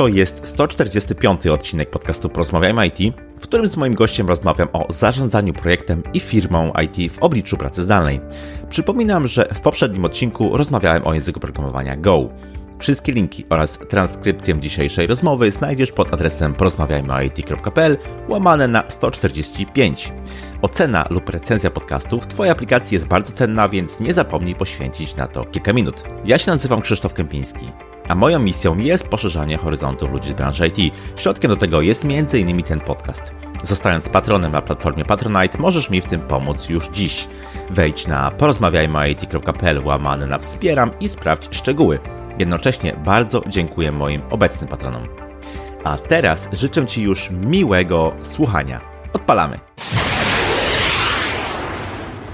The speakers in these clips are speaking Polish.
To jest 145. odcinek podcastu Porozmawiajmy IT, w którym z moim gościem rozmawiam o zarządzaniu projektem i firmą IT w obliczu pracy zdalnej. Przypominam, że w poprzednim odcinku rozmawiałem o języku programowania Go. Wszystkie linki oraz transkrypcję dzisiejszej rozmowy znajdziesz pod adresem porozmawiajmyit.pl łamane na 145. Ocena lub recenzja podcastów w Twojej aplikacji jest bardzo cenna, więc nie zapomnij poświęcić na to kilka minut. Ja się nazywam Krzysztof Kępiński, a moją misją jest poszerzanie horyzontów ludzi z branży IT. Środkiem do tego jest m.in. ten podcast. Zostając patronem na platformie Patronite, możesz mi w tym pomóc już dziś. Wejdź na porozmawiajmyit.pl łamane na wspieram i sprawdź szczegóły. Jednocześnie bardzo dziękuję moim obecnym patronom. A teraz życzę Ci już miłego słuchania. Odpalamy!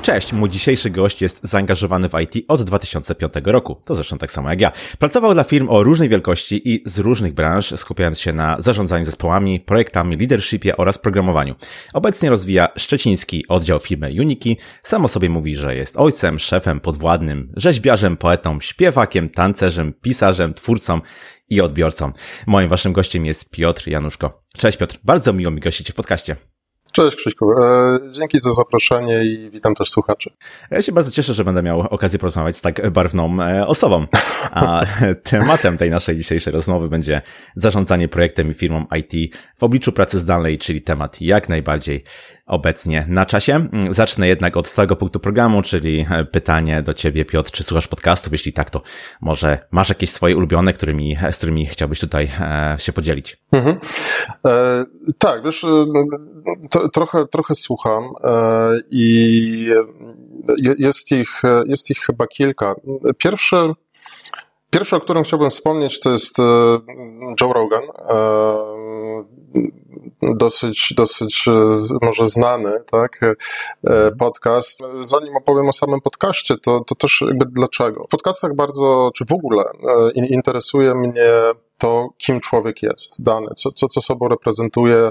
Cześć, mój dzisiejszy gość jest zaangażowany w IT od 2005 roku, to zresztą tak samo jak ja. Pracował dla firm o różnej wielkości i z różnych branż, skupiając się na zarządzaniu zespołami, projektami, leadershipie oraz programowaniu. Obecnie rozwija szczeciński oddział firmy Uniki. Samo sobie mówi, że jest ojcem, szefem, podwładnym, rzeźbiarzem, poetą, śpiewakiem, tancerzem, pisarzem, twórcą i odbiorcą. Moim waszym gościem jest Piotr Januszko. Cześć Piotr, bardzo miło mi gościć w podcaście. Cześć Krzyśku, e, dzięki za zaproszenie i witam też słuchaczy. Ja się bardzo cieszę, że będę miał okazję porozmawiać z tak barwną e, osobą. A tematem tej naszej dzisiejszej rozmowy będzie zarządzanie projektem i firmą IT w obliczu pracy zdalnej, czyli temat jak najbardziej obecnie na czasie. Mm, zacznę jednak od stałego punktu programu, czyli e, pytanie do Ciebie, Piotr, czy słuchasz podcastów? Jeśli tak, to może masz jakieś swoje ulubione, którymi, z którymi chciałbyś tutaj się podzielić? Mhm. E, tak, wiesz, to, trochę, trochę słucham e, i jest ich, jest ich chyba kilka. Pierwszy, pierwszy, o którym chciałbym wspomnieć, to jest e, Joe Rogan. E, dosyć, dosyć może znany, tak, podcast. Zanim opowiem o samym podcaście, to, to też jakby dlaczego. W podcastach bardzo, czy w ogóle interesuje mnie to, kim człowiek jest, dany, co, co, co sobą reprezentuje,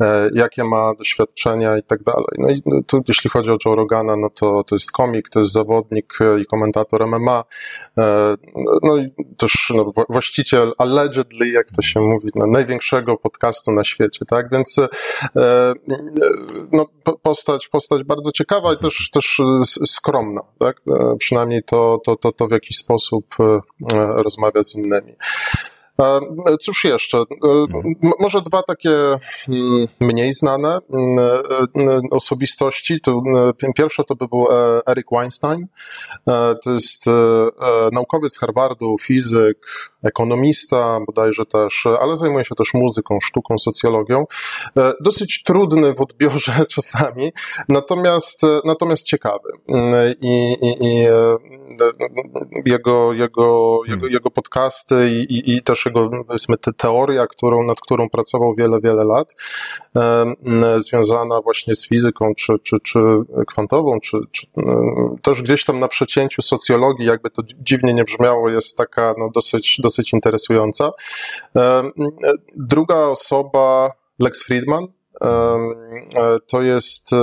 e, jakie ma doświadczenia i tak dalej. No i no, tu, jeśli chodzi o Joe Rogana, no to, to jest komik, to jest zawodnik e, i komentator MMA, e, no i też no, właściciel, allegedly, jak to się mówi, no, największego podcastu na świecie, tak? Więc no, postać, postać bardzo ciekawa i też, też skromna, tak? Przynajmniej to, to, to, to w jakiś sposób rozmawia z innymi. Cóż jeszcze? E, może dwa takie mm, mniej znane mm, e, osobistości. Pierwsze to by był e, Eric Weinstein. To jest naukowiec Harvardu, fizyk, ekonomista bodajże też, ale zajmuje się też muzyką, sztuką, socjologią. Dosyć trudny w odbiorze czasami, natomiast, natomiast ciekawy. I, i, i jego, jego, jego, jego podcasty i, i, też jego, powiedzmy, te teoria, którą, nad którą pracował wiele, wiele lat, związana właśnie z fizyką, czy, czy, czy kwantową, czy, czy też gdzieś tam na przecięciu socjologii, jakby to dziwnie nie brzmiało, jest taka no, dosyć, dosyć interesująca. Druga osoba, Lex Friedman, E, to jest e,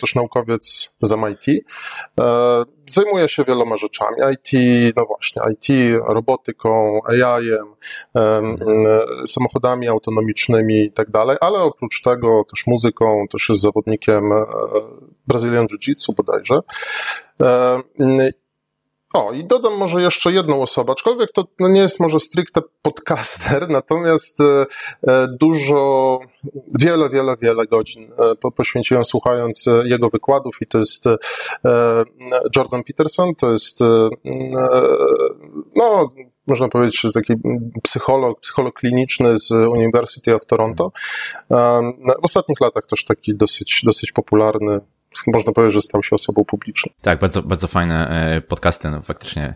też naukowiec z MIT. E, zajmuje się wieloma rzeczami. IT, no właśnie, IT, robotyką, AI-em, samochodami autonomicznymi i tak dalej, ale oprócz tego też muzyką, też jest zawodnikiem Brazilian Jiu-Jitsu bodajże. O, i dodam może jeszcze jedną osobę, aczkolwiek to no nie jest może stricte podcaster, natomiast e, e, dużo, wiele, wiele, wiele godzin e, poświęciłem słuchając jego wykładów i to jest Jordan Peterson, to jest no, można powiedzieć, taki psycholog, psycholog kliniczny z University of Toronto. W ostatnich latach też taki dosyć, dosyć popularny można powiedzieć, że stał się osobą publiczną. Tak, bardzo, bardzo fajne e, podcasty, no faktycznie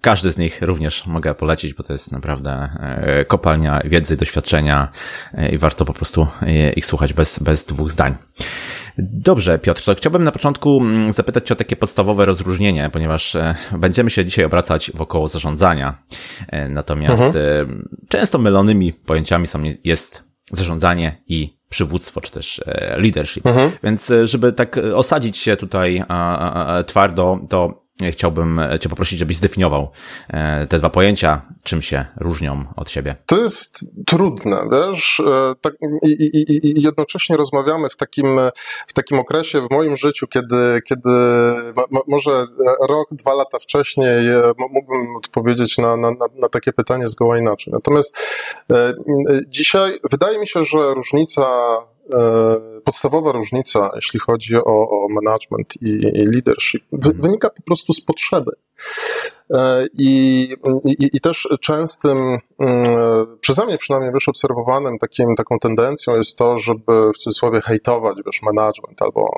każdy z nich również mogę polecić, bo to jest naprawdę e, kopalnia wiedzy, doświadczenia e, i warto po prostu ich słuchać bez, bez dwóch zdań. Dobrze, Piotr, to chciałbym na początku mm, zapytać Cię o takie podstawowe rozróżnienie, ponieważ będziemy się dzisiaj obracać wokoło zarządzania. Natomiast mhm. często mylonymi pojęciami są, jest zarządzanie i przywództwo, czy też e, leadership. Mhm. Więc e, żeby tak e, osadzić się tutaj twardo, to chciałbym Cię poprosić, żebyś zdefiniował te dwa pojęcia, czym się różnią od siebie. To jest trudne, wiesz, tak, i, i, i jednocześnie rozmawiamy w takim, w takim okresie w moim życiu, kiedy, kiedy może rok, dwa lata wcześniej mógłbym odpowiedzieć na, na, na takie pytanie zgoła inaczej. Natomiast dzisiaj wydaje mi się, że różnica E, podstawowa różnica, jeśli chodzi o, o management i, i leadership, mhm. wynika po prostu z potrzeby. E, I, i, I, też częstym, mm, przeze mnie przynajmniej wiesz, obserwowanym takim, taką tendencją jest to, żeby w cudzysłowie hejtować, wiesz, management albo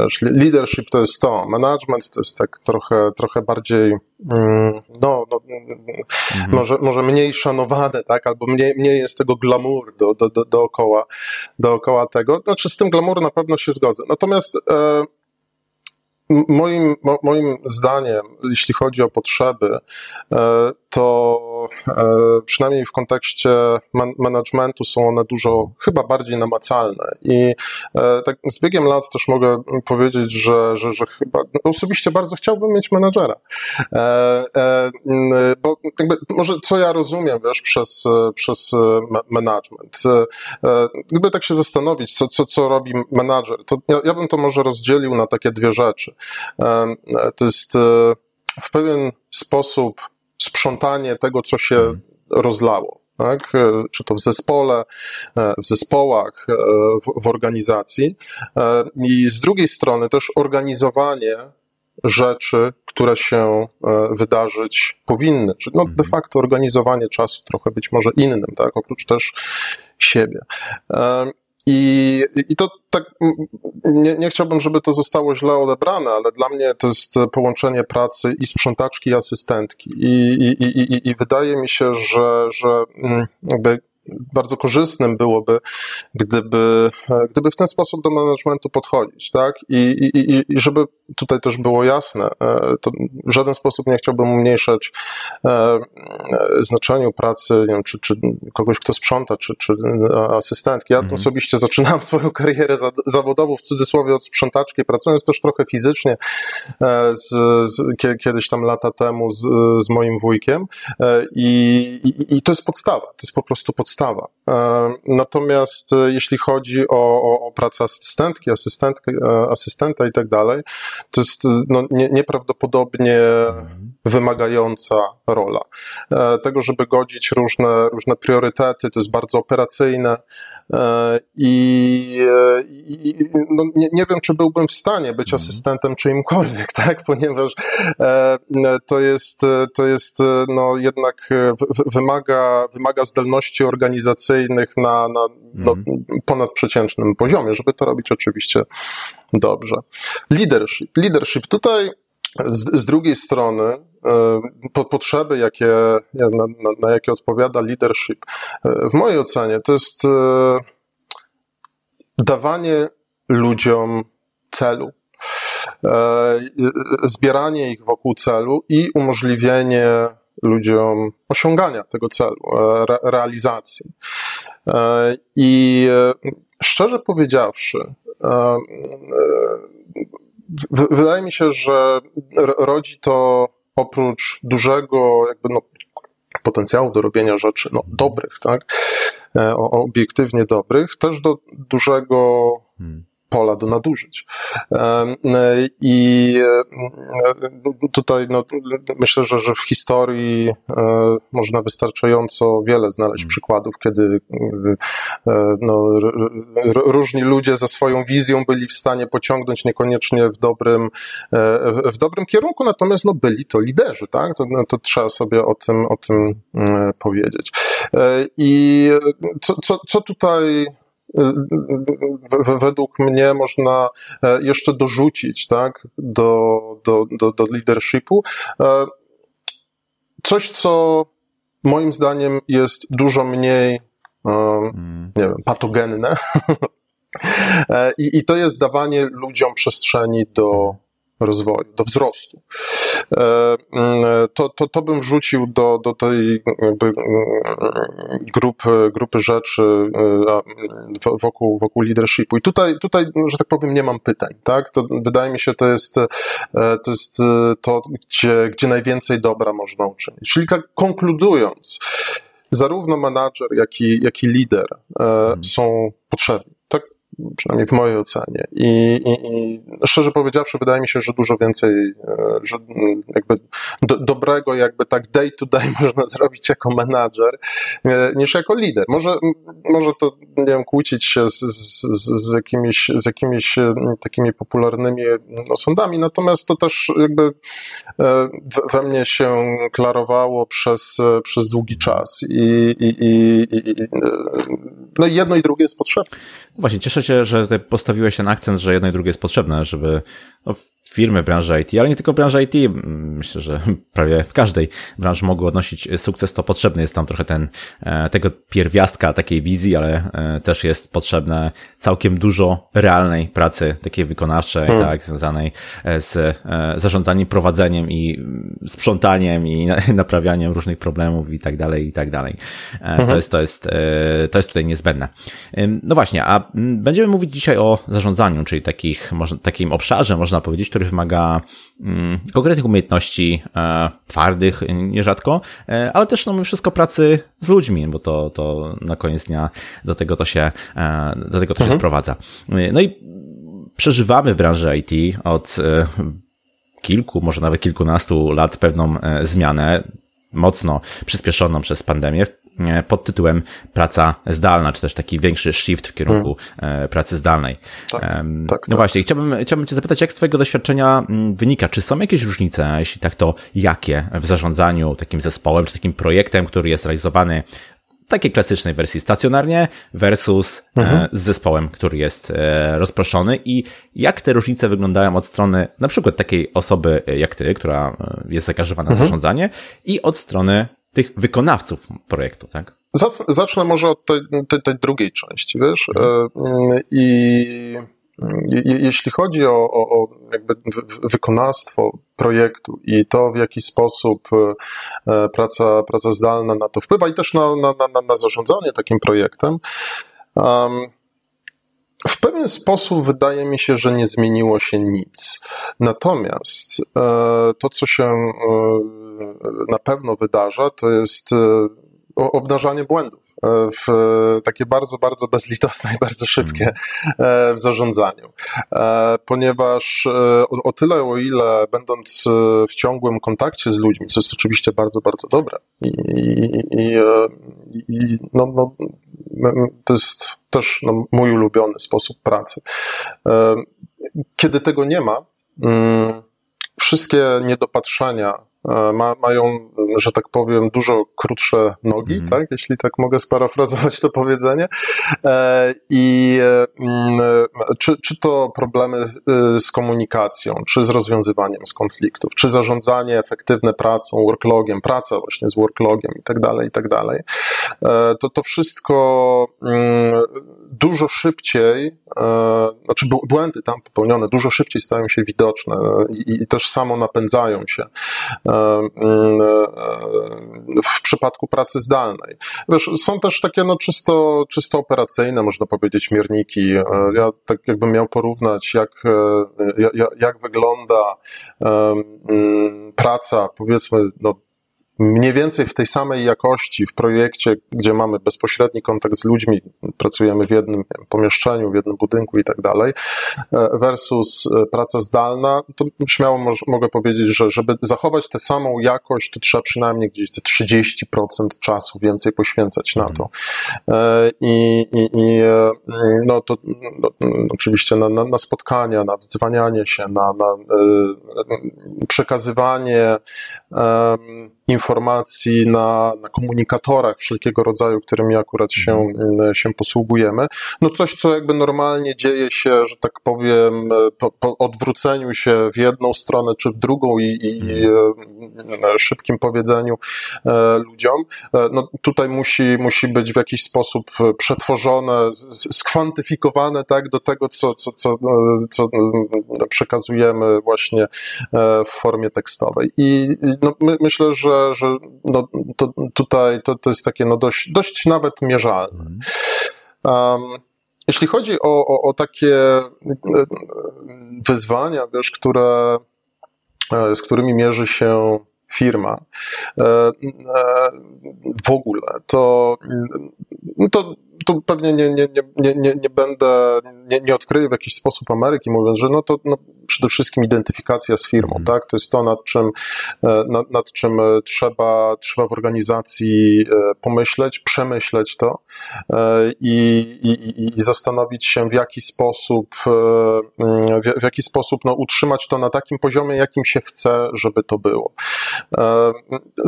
wiesz, leadership to jest to, management to jest tak trochę, trochę bardziej, mm, no, no mhm. może, może mniej szanowane, tak, albo mniej, mniej jest tego glamour do, do, do, dookoła, dookoła tego. Znaczy z tym glamour na pewno się zgodzę. Natomiast e, Moim, moim zdaniem, jeśli chodzi o potrzeby, e, to e, przynajmniej w kontekście man managementu są one dużo chyba bardziej namacalne. I e, tak z biegiem lat też mogę powiedzieć, że, że, że chyba no, osobiście bardzo chciałbym mieć menadżera. Bo jakby, może co ja rozumiem, wiesz, przez, przez management. Gdyby tak się zastanowić, co, co, co robi menadżer, to ja, ja bym to może rozdzielił na takie dwie rzeczy. To jest e, w pewien sposób sprzątanie tego, co się mhm. rozlało. Tak? E, czy to w zespole, e, w zespołach, w, w organizacji. I z drugiej strony też organizowanie rzeczy, które się wydarzyć powinny. Czyli no, de mhm. facto organizowanie czasu trochę być może innym, tak? oprócz też siebie. I, i to tak, nie, nie chciałbym, żeby to zostało źle odebrane, ale dla mnie to jest połączenie pracy i sprzątaczki, i asystentki. I, i, i, i wydaje mi się, że, że mm, jakby bardzo korzystnym byłoby, gdyby, gdyby w ten sposób do managementu podchodzić, tak? I, i, i żeby tutaj też było jasne, e, to w żaden sposób nie chciałbym umniejszać e, znaczeniu pracy, nie wiem, czy, czy kogoś, kto sprząta, czy, czy asystentki. Ja mhm. osobiście zaczynałem swoją karierę zawodową w cudzysłowie od sprzątaczki, pracując też trochę fizycznie e, z, z, kiedyś tam lata temu z, z moim wujkiem i, i, i to jest podstawa, to jest po prostu podstawa podstawa. E, natomiast e, jeśli chodzi o, o, o pracę asystentki, asystentki, e, asystenta i tak dalej, to jest no, nie, nieprawdopodobnie wymagająca rola. Tego, żeby godzić różne, różne priorytety, to jest bardzo operacyjne i, i no, nie, nie, wiem, czy byłbym w stanie być mhm. asystentem czyimkolwiek, tak, ponieważ to jest, to jest no, jednak wymaga, wymaga zdolności organizacyjnych na, na no, mhm. ponadprzeciętnym poziomie, żeby to robić oczywiście dobrze. Leadership. Leadership tutaj z, z drugiej strony e, po, potrzeby, jakie, na, na, na, jakie odpowiada leadership, e, w mojej ocenie to jest e, dawanie ludziom celu, zbieranie ich wokół celu i umożliwienie ludziom osiągania tego celu, e, re, realizacji. E, I e, szczerze powiedziawszy, wydaje mi się, że rodzi to oprócz dużego jakby no, potencjału do robienia rzeczy no, dobrych, tak, obiektywnie dobrych, też do dużego hmm pola do nadużyć. I tutaj no, myślę, że, że w historii e, można wystarczająco wiele znaleźć przykładów, kiedy e, no, różni ludzie ze swoją wizją byli w stanie pociągnąć niekoniecznie w dobrym, e, w dobrym kierunku, natomiast no, byli to liderzy, tak? To, no, to trzeba sobie o tym, o tym powiedzieć. I co, co, co tutaj według mnie można e, jeszcze dorzucić tak, do, do, do, do leadershipu. E, coś, co moim zdaniem jest dużo mniej, e, hmm. nie wiem, patogenne. I, I to jest dawanie ludziom przestrzeni do rozwoju, do wzrostu. To, to, to bym wrzucił do, do tej jakby grupy, grupy rzeczy wokół, wokół leadershipu. I tutaj, tutaj, że tak powiem, nie mam pytań, tak? To wydaje mi się, to jest, to jest to, gdzie, gdzie najwięcej dobra można uczynić. Czyli tak konkludując, zarówno menadżer, jak i, jak i lider e, mhm. są potrzebni przynajmniej w mojej ocenie. I, i, i szczerze powiedziawszy, wydaje mi się, że dużo więcej, e, że jakby do, dobrego, jakby tak day to day można zrobić jako menadżer, e, niż jako lider. Może, może to, nie wiem, kłócić się z, z, z, jakimiś, z jakimiś e, takimi popularnymi osądami, natomiast to też jakby we mnie się klarowało przez, przez długi czas i, i, i, i no jedno i drugie jest potrzebne. Właśnie, cieszę się, że postawiłeś ten akcent, że jedno i drugie jest potrzebne, żeby no, firmy branży IT, ale nie tylko branży IT, myślę, że prawie w każdej branży mogły odnosić sukces, to potrzebny jest tam trochę ten, e, tego pierwiastka takiej wizji, ale e, też jest potrzebne całkiem dużo realnej pracy, takiej wykonawczej, hmm. tak, związanej e, z zarządzaniem, prowadzeniem i sprzątaniem i naprawianiem różnych problemów i tak dalej, i tak dalej. To mhm. jest, to jest, to jest tutaj niezbędne. No właśnie, a będziemy mówić dzisiaj o zarządzaniu, czyli takich, takim obszarze, można powiedzieć, który wymaga mm, konkretnych umiejętności e, twardych nierzadko, e, ale też no, wszystko pracy z ludźmi, bo to, to na koniec dnia do tego to się, e, do tego to mhm. się sprowadza. No i przeżywamy w branży IT od kilku, może nawet kilkunastu lat pewną zmianę, mocno przyspieszoną przez pandemię pod tytułem praca zdalna, czy też taki większy shift w kierunku hmm. pracy zdalnej. Tak, tak, no tak. właśnie, chciałbym, chciałbym Cię zapytać, jak z Twojego doświadczenia mm, wynika, czy są jakieś różnice, jeśli tak, to jakie w zarządzaniu takim zespołem, czy takim projektem, który jest realizowany takiej klasycznej wersji stacjonarnie versus e, mhm. z zespołem, który jest e, rozproszony i jak te różnice wyglądają od strony na przykład takiej osoby jak ty, która jest zaangażowana mhm. w zarządzanie i od strony tych wykonawców projektu, tak? Zacznę może od tej, tej, tej drugiej części, wiesz, mhm. E, i jeśli chodzi o, o, o jakby wykonawstwo projektu i to, w jaki sposób e, praca, praca zdalna na to wpływa i też na, na, na, na zarządzanie takim projektem, um, w pewien sposób wydaje mi się, że nie zmieniło się nic. Natomiast e, to, co się e, na pewno wydarza, to jest e, obnażanie błędów w takie bardzo, bardzo bezlitosne i bardzo szybkie w zarządzaniu. Ponieważ o, o, tyle, o ile będąc w ciągłym kontakcie z ludźmi, co jest oczywiście bardzo, bardzo dobre i, i, i no, no, to jest też no, mój ulubiony sposób pracy. Kiedy tego nie ma, mm, wszystkie niedopatrzenia E, ma, mają, że tak powiem, dużo krótsze nogi, mm. tak? Jeśli tak mogę sparafrazować to powiedzenie. E, I mm, czy, czy to problemy z komunikacją, czy z rozwiązywaniem z konfliktów, czy zarządzanie efektywne pracą, worklogiem, praca właśnie z worklogiem i tak dalej, i tak dalej, e, to to wszystko mm, dużo szybciej, znaczy błędy tam popełnione dużo szybciej stają się widoczne i, i też samo napędzają się w przypadku pracy zdalnej. Wiesz, są też takie no, czysto, czysto operacyjne, można powiedzieć, mierniki. Ja tak jakbym miał porównać, jak, jak, jak wygląda praca, powiedzmy, no, mniej więcej w tej samej jakości w projekcie, gdzie mamy bezpośredni kontakt z ludźmi, pracujemy w jednym pomieszczeniu, w jednym budynku i tak dalej, e, versus e, praca zdalna, to śmiało mogę powiedzieć, że żeby zachować tę samą jakość, to trzeba przynajmniej gdzieś ze 30% czasu więcej poświęcać na to. E, I, i, i no to no, oczywiście na, na, na, spotkania, na wdzwanianie się, na, na przekazywanie informacji na, na komunikatorach wszelkiego rodzaju, którymi akurat się, mhm. się posługujemy. No coś, co jakby normalnie dzieje się, że tak powiem, po, po odwróceniu się w jedną stronę czy w drugą i, i mhm. szybkim powiedzeniu ludziom, no tutaj musi, musi być w jakiś sposób przetworzone, skwantyfikowane tak do tego, co, co, co, co przekazujemy właśnie w formie tekstowej. I no, my, myślę, że, że no, to, tutaj to, to jest takie no, dość, dość nawet mierzalne. Um, jeśli chodzi o, o, o takie e, wyzwania, wiesz, które, e, z którymi mierzy się firma e, w ogóle, to, to tu pewnie nie, nie, nie, nie, nie będę, nie, nie odkryję w jakiś sposób Ameryki, mówiąc, że no to no, przede wszystkim identyfikacja z firmą, mm. tak? To jest to, nad czym, e, nad, nad czym e, trzeba, trzeba w organizacji e, pomyśleć, przemyśleć to i, i, i zastanowić się, w jaki sposób, w, w jaki sposób no, utrzymać to na takim poziomie, jakim się chce, żeby to było.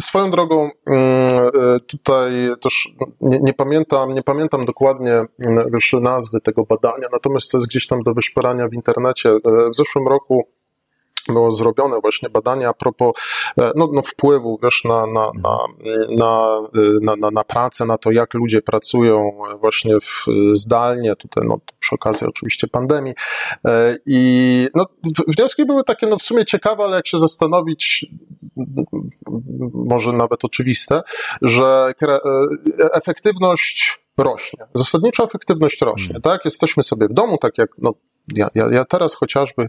Swoją drogą, mm, tutaj też nie, nie pamiętam, nie pamiętam dokładnie już nazwy tego badania, natomiast to jest gdzieś tam do wyszperania w internecie. W zeszłym roku było zrobione właśnie badania a propos e, no, no wpływu wiesz, na, na, na, na, na, na pracę, na to, jak ludzie pracują właśnie w, zdalnie, tutaj no, przy okazji oczywiście pandemii. E, I no, wnioski były takie no, w sumie ciekawe, ale jak się zastanowić, może nawet oczywiste, że e, efektywność rośnie. Zasadniczo efektywność rośnie, hmm. tak? Jesteśmy sobie w domu, tak jak no, ja, ja, ja teraz chociażby,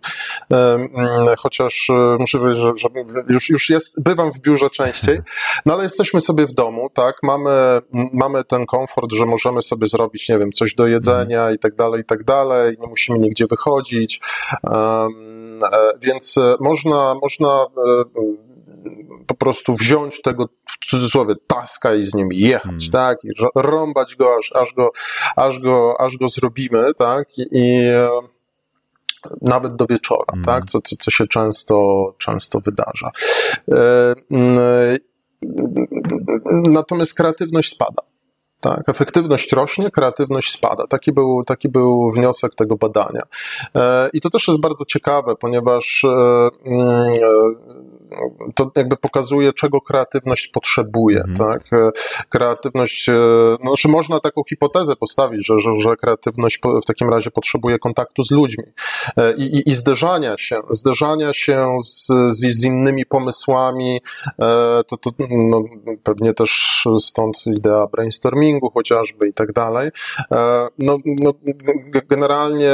um, chociaż e, muszę powiedzieć, że, że, już, już jest, bywam w biurze częściej, no ale jesteśmy sobie w domu, tak, mamy, mamy ten komfort, że możemy sobie zrobić, nie wiem, coś do jedzenia i tak dalej, i tak dalej, nie musimy nigdzie wychodzić, um, więc można, można po prostu wziąć tego, w cudzysłowie, taska i z nim jechać, hmm. tak, i rąbać go aż, aż go, aż go, aż go zrobimy, tak, i, i nawet do wieczora, mm. tak? Co, co, co się często, często wydarza. E, natomiast kreatywność spada. Tak, efektywność rośnie, kreatywność spada. Taki był, taki był wniosek tego badania. E, I to też jest bardzo ciekawe, ponieważ e, to jakby pokazuje, czego kreatywność potrzebuje, mhm. tak? E, kreatywność, e, no, znaczy można taką hipotezę postawić, że, że, że kreatywność w takim razie potrzebuje kontaktu z ludźmi e, i, i, i zderzania się, zderzania się z, z, z innymi pomysłami, to, to no, pewnie też stąd idea brainstormingu chociażby i tak dalej. No, no generalnie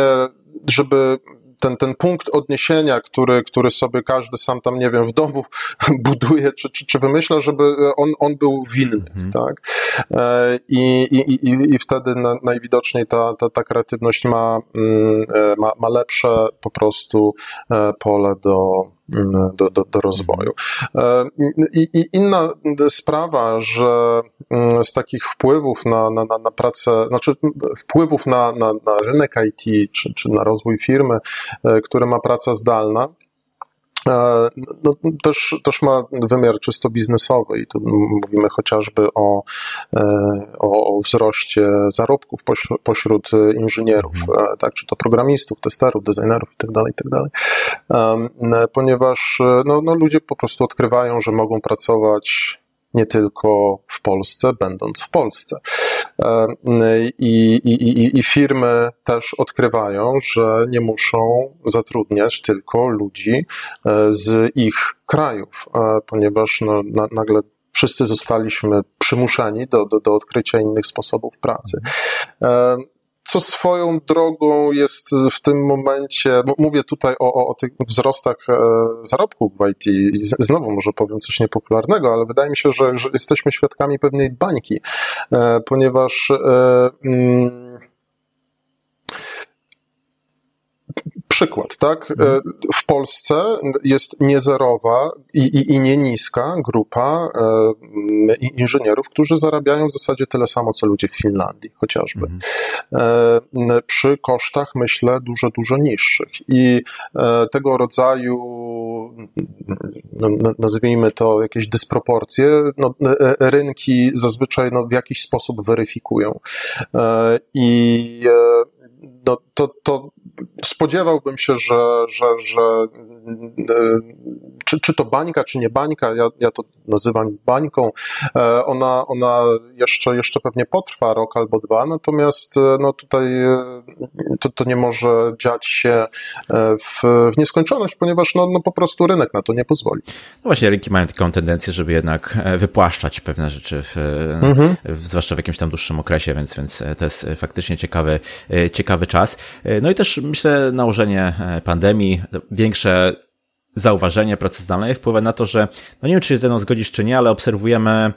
żeby ten, ten punkt odniesienia, który, który sobie każdy sam tam, nie wiem, w domu buduje, czy, czy, czy wymyśla, żeby on, on był winny, mhm. tak? E, I, i, i, i wtedy na, najwidoczniej ta, ta, ta kreatywność ma, mm, e, ma, ma lepsze po prostu e, pole do, do, do, do rozwoju. E, I, I, inna sprawa, że mm, z takich wpływów na, na, na pracę, znaczy wpływów na, na, na rynek IT czy, czy na rozwój firmy, e, które ma praca zdalna, no, też, też ma wymiar czysto biznesowy i tu mówimy chociażby o, e, o, o wzroście zarobków pośród inżynierów, mhm. e, tak, czy to programistów, testerów, designerów itd., tak itd., tak ponieważ no, no, ludzie po prostu odkrywają, że mogą pracować nie tylko w Polsce, będąc w Polsce. E, I, i, I firmy też odkrywają, że nie muszą zatrudniać tylko ludzi e, z ich krajów, e, ponieważ no, na, nagle wszyscy zostaliśmy przymuszeni do, do, do odkrycia innych sposobów pracy co swoją drogą jest w tym momencie, mówię tutaj o, o, o tych wzrostach e, zarobków w IT i znowu może powiem coś niepopularnego, ale wydaje mi się, że, że jesteśmy świadkami pewnej bańki, e, ponieważ e, mm, przykład, tak? Mhm. W Polsce jest niezerowa i, i, i nie niska grupa e, inżynierów, którzy zarabiają w zasadzie tyle samo, co ludzie w Finlandii chociażby. Mhm. E, przy kosztach, myślę, dużo, dużo niższych. I e, tego rodzaju, nazwijmy to jakieś dysproporcje, no, rynki zazwyczaj no, w jakiś sposób weryfikują. I no, to, to spodziewałbym się, że, że, że e, czy, czy to bańka, czy nie bańka, ja, ja to nazywam bańką, e, ona, ona jeszcze, jeszcze pewnie potrwa rok albo dwa, natomiast e, no tutaj to, to nie może dziać się w, w nieskończoność, ponieważ no, no po prostu rynek na to nie pozwoli. No właśnie, rynki mają taką tendencję, żeby jednak wypłaszczać pewne rzeczy, w, mhm. zwłaszcza w jakimś tam dłuższym okresie, więc, więc to jest faktycznie ciekawy, ciekawy czas. No i też myślę nałożenie e, pandemii, większe zauważenie pracy zdalnej wpływa na to, że, no nie wiem, czy się ze mną zgodzisz, czy nie, ale obserwujemy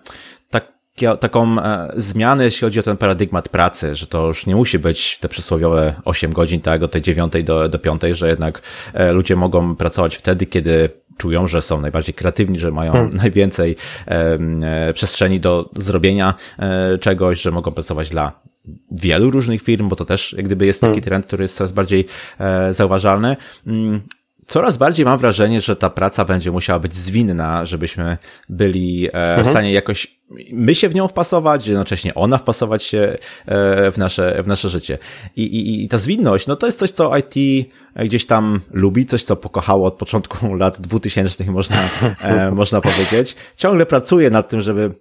tak, taką e, zmianę, jeśli chodzi o ten paradygmat pracy, że to już nie musi być te przysłowiowe 8 godzin, tak, od tej 9 do, do 5, że jednak e, ludzie mogą pracować wtedy, kiedy czują, że są najbardziej kreatywni, że mają hmm. najwięcej e, przestrzeni do zrobienia e, czegoś, że mogą pracować dla wielu różnych firm, bo to też jak gdyby jest taki hmm. trend, który jest coraz bardziej e, zauważalny. Mm, coraz bardziej mam wrażenie, że ta praca będzie musiała być zwinna, żebyśmy byli e, mhm. w stanie jakoś my się w nią wpasować, jednocześnie ona wpasować się e, w nasze, w nasze życie. I, i, I ta zwinność, no to jest coś, co IT gdzieś tam lubi, coś, co pokochało od początku lat dwutysięcznych, można, e, można powiedzieć. Ciągle pracuje nad tym, żeby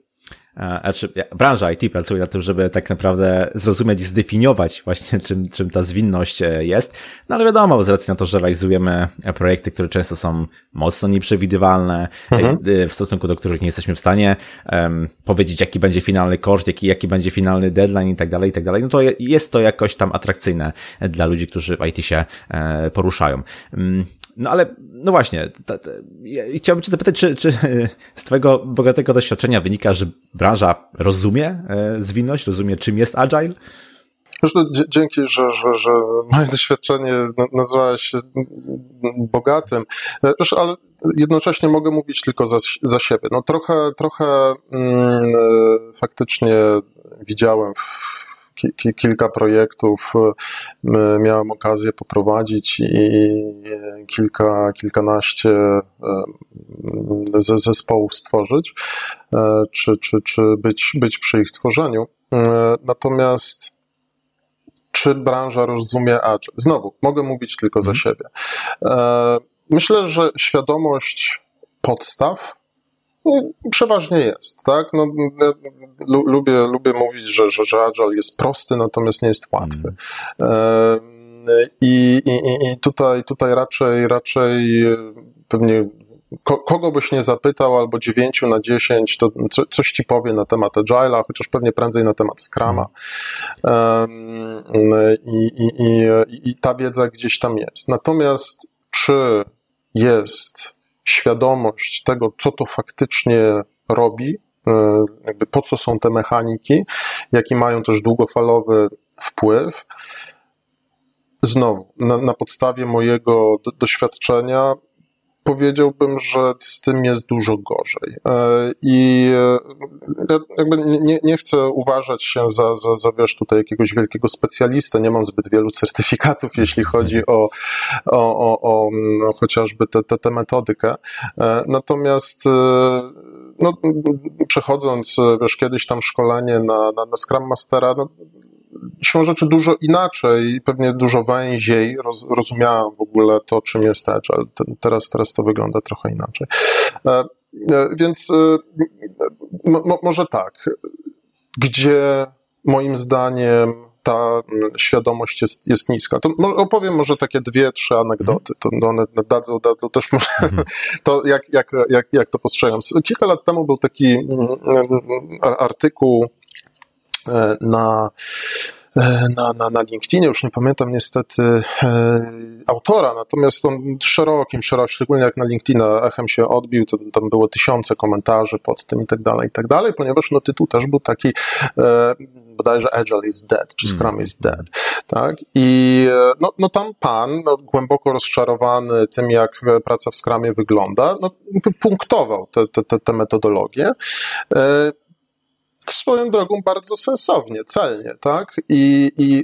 znaczy branża IT pracuje nad tym, żeby tak naprawdę zrozumieć i zdefiniować właśnie czym, czym ta zwinność e, jest. No ale wiadomo, z racji na to, że realizujemy projekty, które często są mocno nieprzewidywalne, mhm. E, w stosunku do których nie jesteśmy w stanie um, powiedzieć, jaki będzie finalny koszt, jaki, jaki będzie finalny deadline i tak dalej, i tak dalej, no to jest to jakoś tam atrakcyjne dla ludzi, którzy w IT się e, poruszają. No ale, no właśnie, ja chciałbym cię zapytać, czy, czy z twojego bogatego doświadczenia wynika, że branża rozumie e, zwinność, rozumie czym jest agile? Zresztą dzięki, że, że, że moje doświadczenie nazwałeś się bogatym, Wiesz, ale jednocześnie mogę mówić tylko za, za siebie. No trochę, trochę mm, e, faktycznie widziałem w kilka projektów e, miałem okazję poprowadzić i kilka, kilkanaście e, zespołów stworzyć, e, czy, czy, czy być, być przy ich tworzeniu. Natomiast czy branża rozumie Agile? Znowu, mogę mówić tylko za mhm. siebie. Myślę, że świadomość podstaw przeważnie jest, tak? No, lubię, lubię mówić, że, że, że Agile jest prosty, natomiast nie jest łatwy. Mm. I, i, I tutaj, tutaj raczej, raczej pewnie kogo byś nie zapytał, albo 9 na 10, to co, coś ci powie na temat Agile'a, chociaż pewnie prędzej na temat Scrama. Um, i, i, i, I ta wiedza gdzieś tam jest. Natomiast czy jest świadomość tego, co to faktycznie robi, e, jakby po co są te mechaniki, jaki mają też długofalowy wpływ. Znowu, na, na podstawie mojego doświadczenia powiedziałbym, że z tym jest dużo gorzej. E, I e, jakby nie, nie chcę uważać się za, za, za wiesz, tutaj jakiegoś wielkiego specjalistę, nie mam zbyt wielu certyfikatów, jeśli chodzi o, o, o, o no, chociażby tę metodykę. E, natomiast no, przechodząc, wiesz, kiedyś tam szkolenie na, na, na Scrum Mastera, no, siłą rzeczy dużo inaczej pewnie dużo węziej roz, rozumiałem w ogóle to, czym jest Agile. Teraz, teraz to wygląda trochę inaczej. E, e, więc e, może tak, gdzie moim zdaniem ta świadomość jest, jest niska. To opowiem może takie dwie, trzy anegdoty. To one dadzą, dadzą też może mhm. to, jak, jak, jak, jak to postrzegam. Kilka lat temu był taki artykuł na e, na, na, na LinkedInie, już nie pamiętam niestety e, autora, natomiast on szerokim, szerokim, szczególnie jak na LinkedIna echem się odbił, to tam było tysiące komentarzy pod tym i tak dalej, i tak dalej, ponieważ no tytuł też był taki e, bodajże Agile is dead, czy Scrum mm. is dead, tak? I no, no tam pan, no, głęboko rozczarowany tym, jak praca w Scrumie wygląda, no, punktował te, te, te metodologie swoją drogą bardzo sensownie, celnie, tak? I, i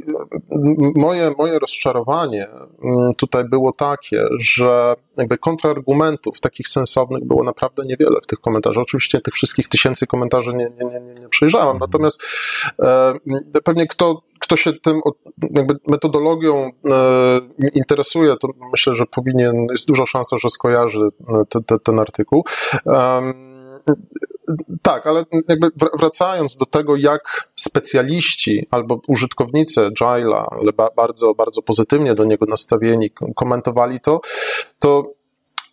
moje, moje rozczarowanie mm, tutaj było takie, że jakby kontrargumentów takich sensownych było naprawdę niewiele w tych komentarzach. Oczywiście tych wszystkich tysięcy komentarzy nie, nie, nie, nie przejrzałem, mhm. natomiast e, pewnie kto, kto się tym jakby metodologią e, interesuje, to myślę, że powinien, jest duża szansa, że skojarzy e, te, te, ten artykuł. Tak, ale jakby wracając do tego, jak specjaliści albo użytkownicy Agile'a, ale bardzo, bardzo pozytywnie do niego nastawieni, komentowali to, to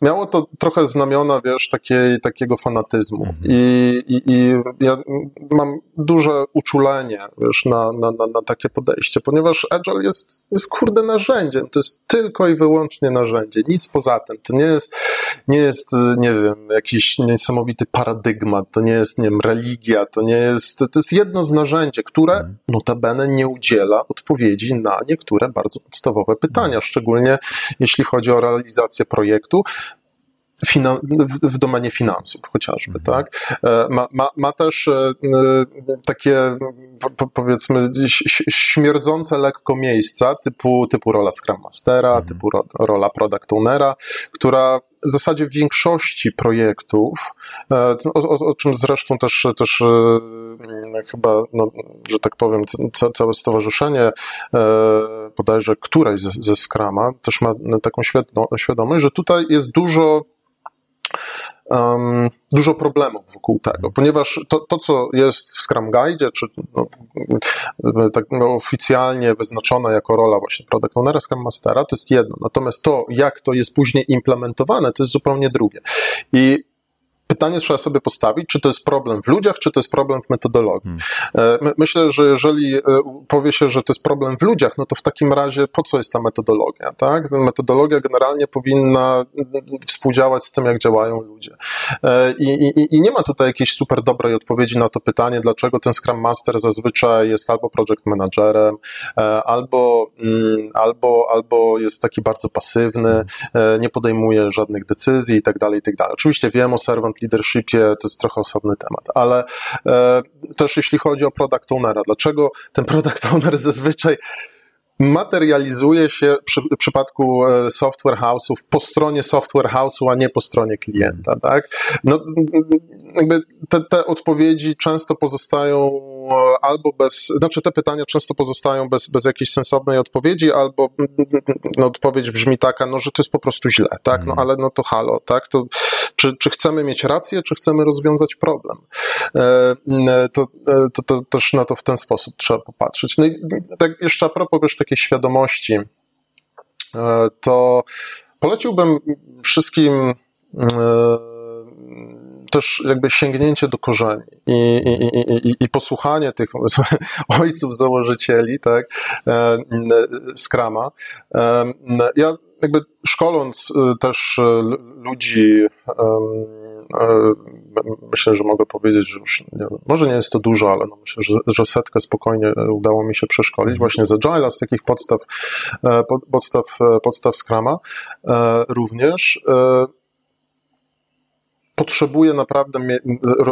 miało to trochę znamiona, wiesz, takiej, takiego fanatyzmu. Mhm. I, i, I ja mam duże uczulenie, wiesz, na, na, na, na, takie podejście, ponieważ Agile jest, jest kurde narzędziem, to jest tylko i wyłącznie narzędzie, nic poza tym. To nie jest, nie jest, nie wiem, jakiś niesamowity paradygmat, to nie jest, nie wiem, religia, to nie jest, to jest jedno z narzędzi, które mhm. notabene nie udziela odpowiedzi na niektóre bardzo podstawowe pytania, szczególnie jeśli chodzi o realizację projektu, w domenie finansów chociażby, mhm. tak? E, ma, ma, ma też e, takie powiedzmy śmierdzące lekko miejsca typu, typu rola Scrum Mastera, mhm. typu rola Product Ownera, która w zasadzie w większości projektów, e, o, o, o czym zresztą też, też chyba, no, że tak powiem, całe stowarzyszenie, bodajże któreś ze, ze Scrama, też ma taką świadomość, że tutaj jest dużo um, dużo problemów wokół tego, ponieważ to, to co jest w Scrum Guide, czy no, tak no, oficjalnie wyznaczone jako rola właśnie Product Ownera, Scrum Mastera, to jest jedno. Natomiast to, jak to jest później implementowane, to jest zupełnie drugie. I pytanie trzeba sobie postawić, czy to jest problem w ludziach, czy to jest problem w metodologii. Hmm. E, myślę, że jeżeli e, powie się, że to jest problem w ludziach, no to w takim razie po co jest ta metodologia, tak? Metodologia generalnie powinna współdziałać z tym, jak działają ludzie. E, I, i, I nie ma tutaj jakiejś super dobrej odpowiedzi na to pytanie, dlaczego ten Scrum Master zazwyczaj jest albo project managerem, albo, mm, albo, albo jest taki bardzo pasywny, nie podejmuje żadnych decyzji i tak dalej, i tak dalej. Oczywiście wiem o servant leadershipie to jest trochę osobny temat, ale e, też jeśli chodzi o product ownera, dlaczego ten product owner zazwyczaj materializuje się przy, w przypadku e, software house'ów po stronie software house'u, a nie po stronie klienta, tak? No, jakby te, te odpowiedzi często pozostają e, albo bez, znaczy te pytania często pozostają bez, bez jakiejś sensownej odpowiedzi, albo no, odpowiedź brzmi taka, no, że to jest po prostu źle, tak? No, mhm. ale no to halo, tak? To, czy, czy chcemy mieć rację, czy chcemy rozwiązać problem? E, to, to, to też na to w ten sposób trzeba popatrzeć. No i tak jeszcze a propos wiesz, takiej świadomości, e, to poleciłbym wszystkim e, też jakby sięgnięcie do korzeni i, i, i, i posłuchanie tych ojców założycieli, tak, Skrama. E, ja jakby szkoląc też ludzi myślę, że mogę powiedzieć, że już nie, może nie jest to dużo, ale no myślę, że, że setkę spokojnie udało mi się przeszkolić właśnie z Agile'a, z takich podstaw, e, podstaw, e, podstaw Scrama również potrzebuje naprawdę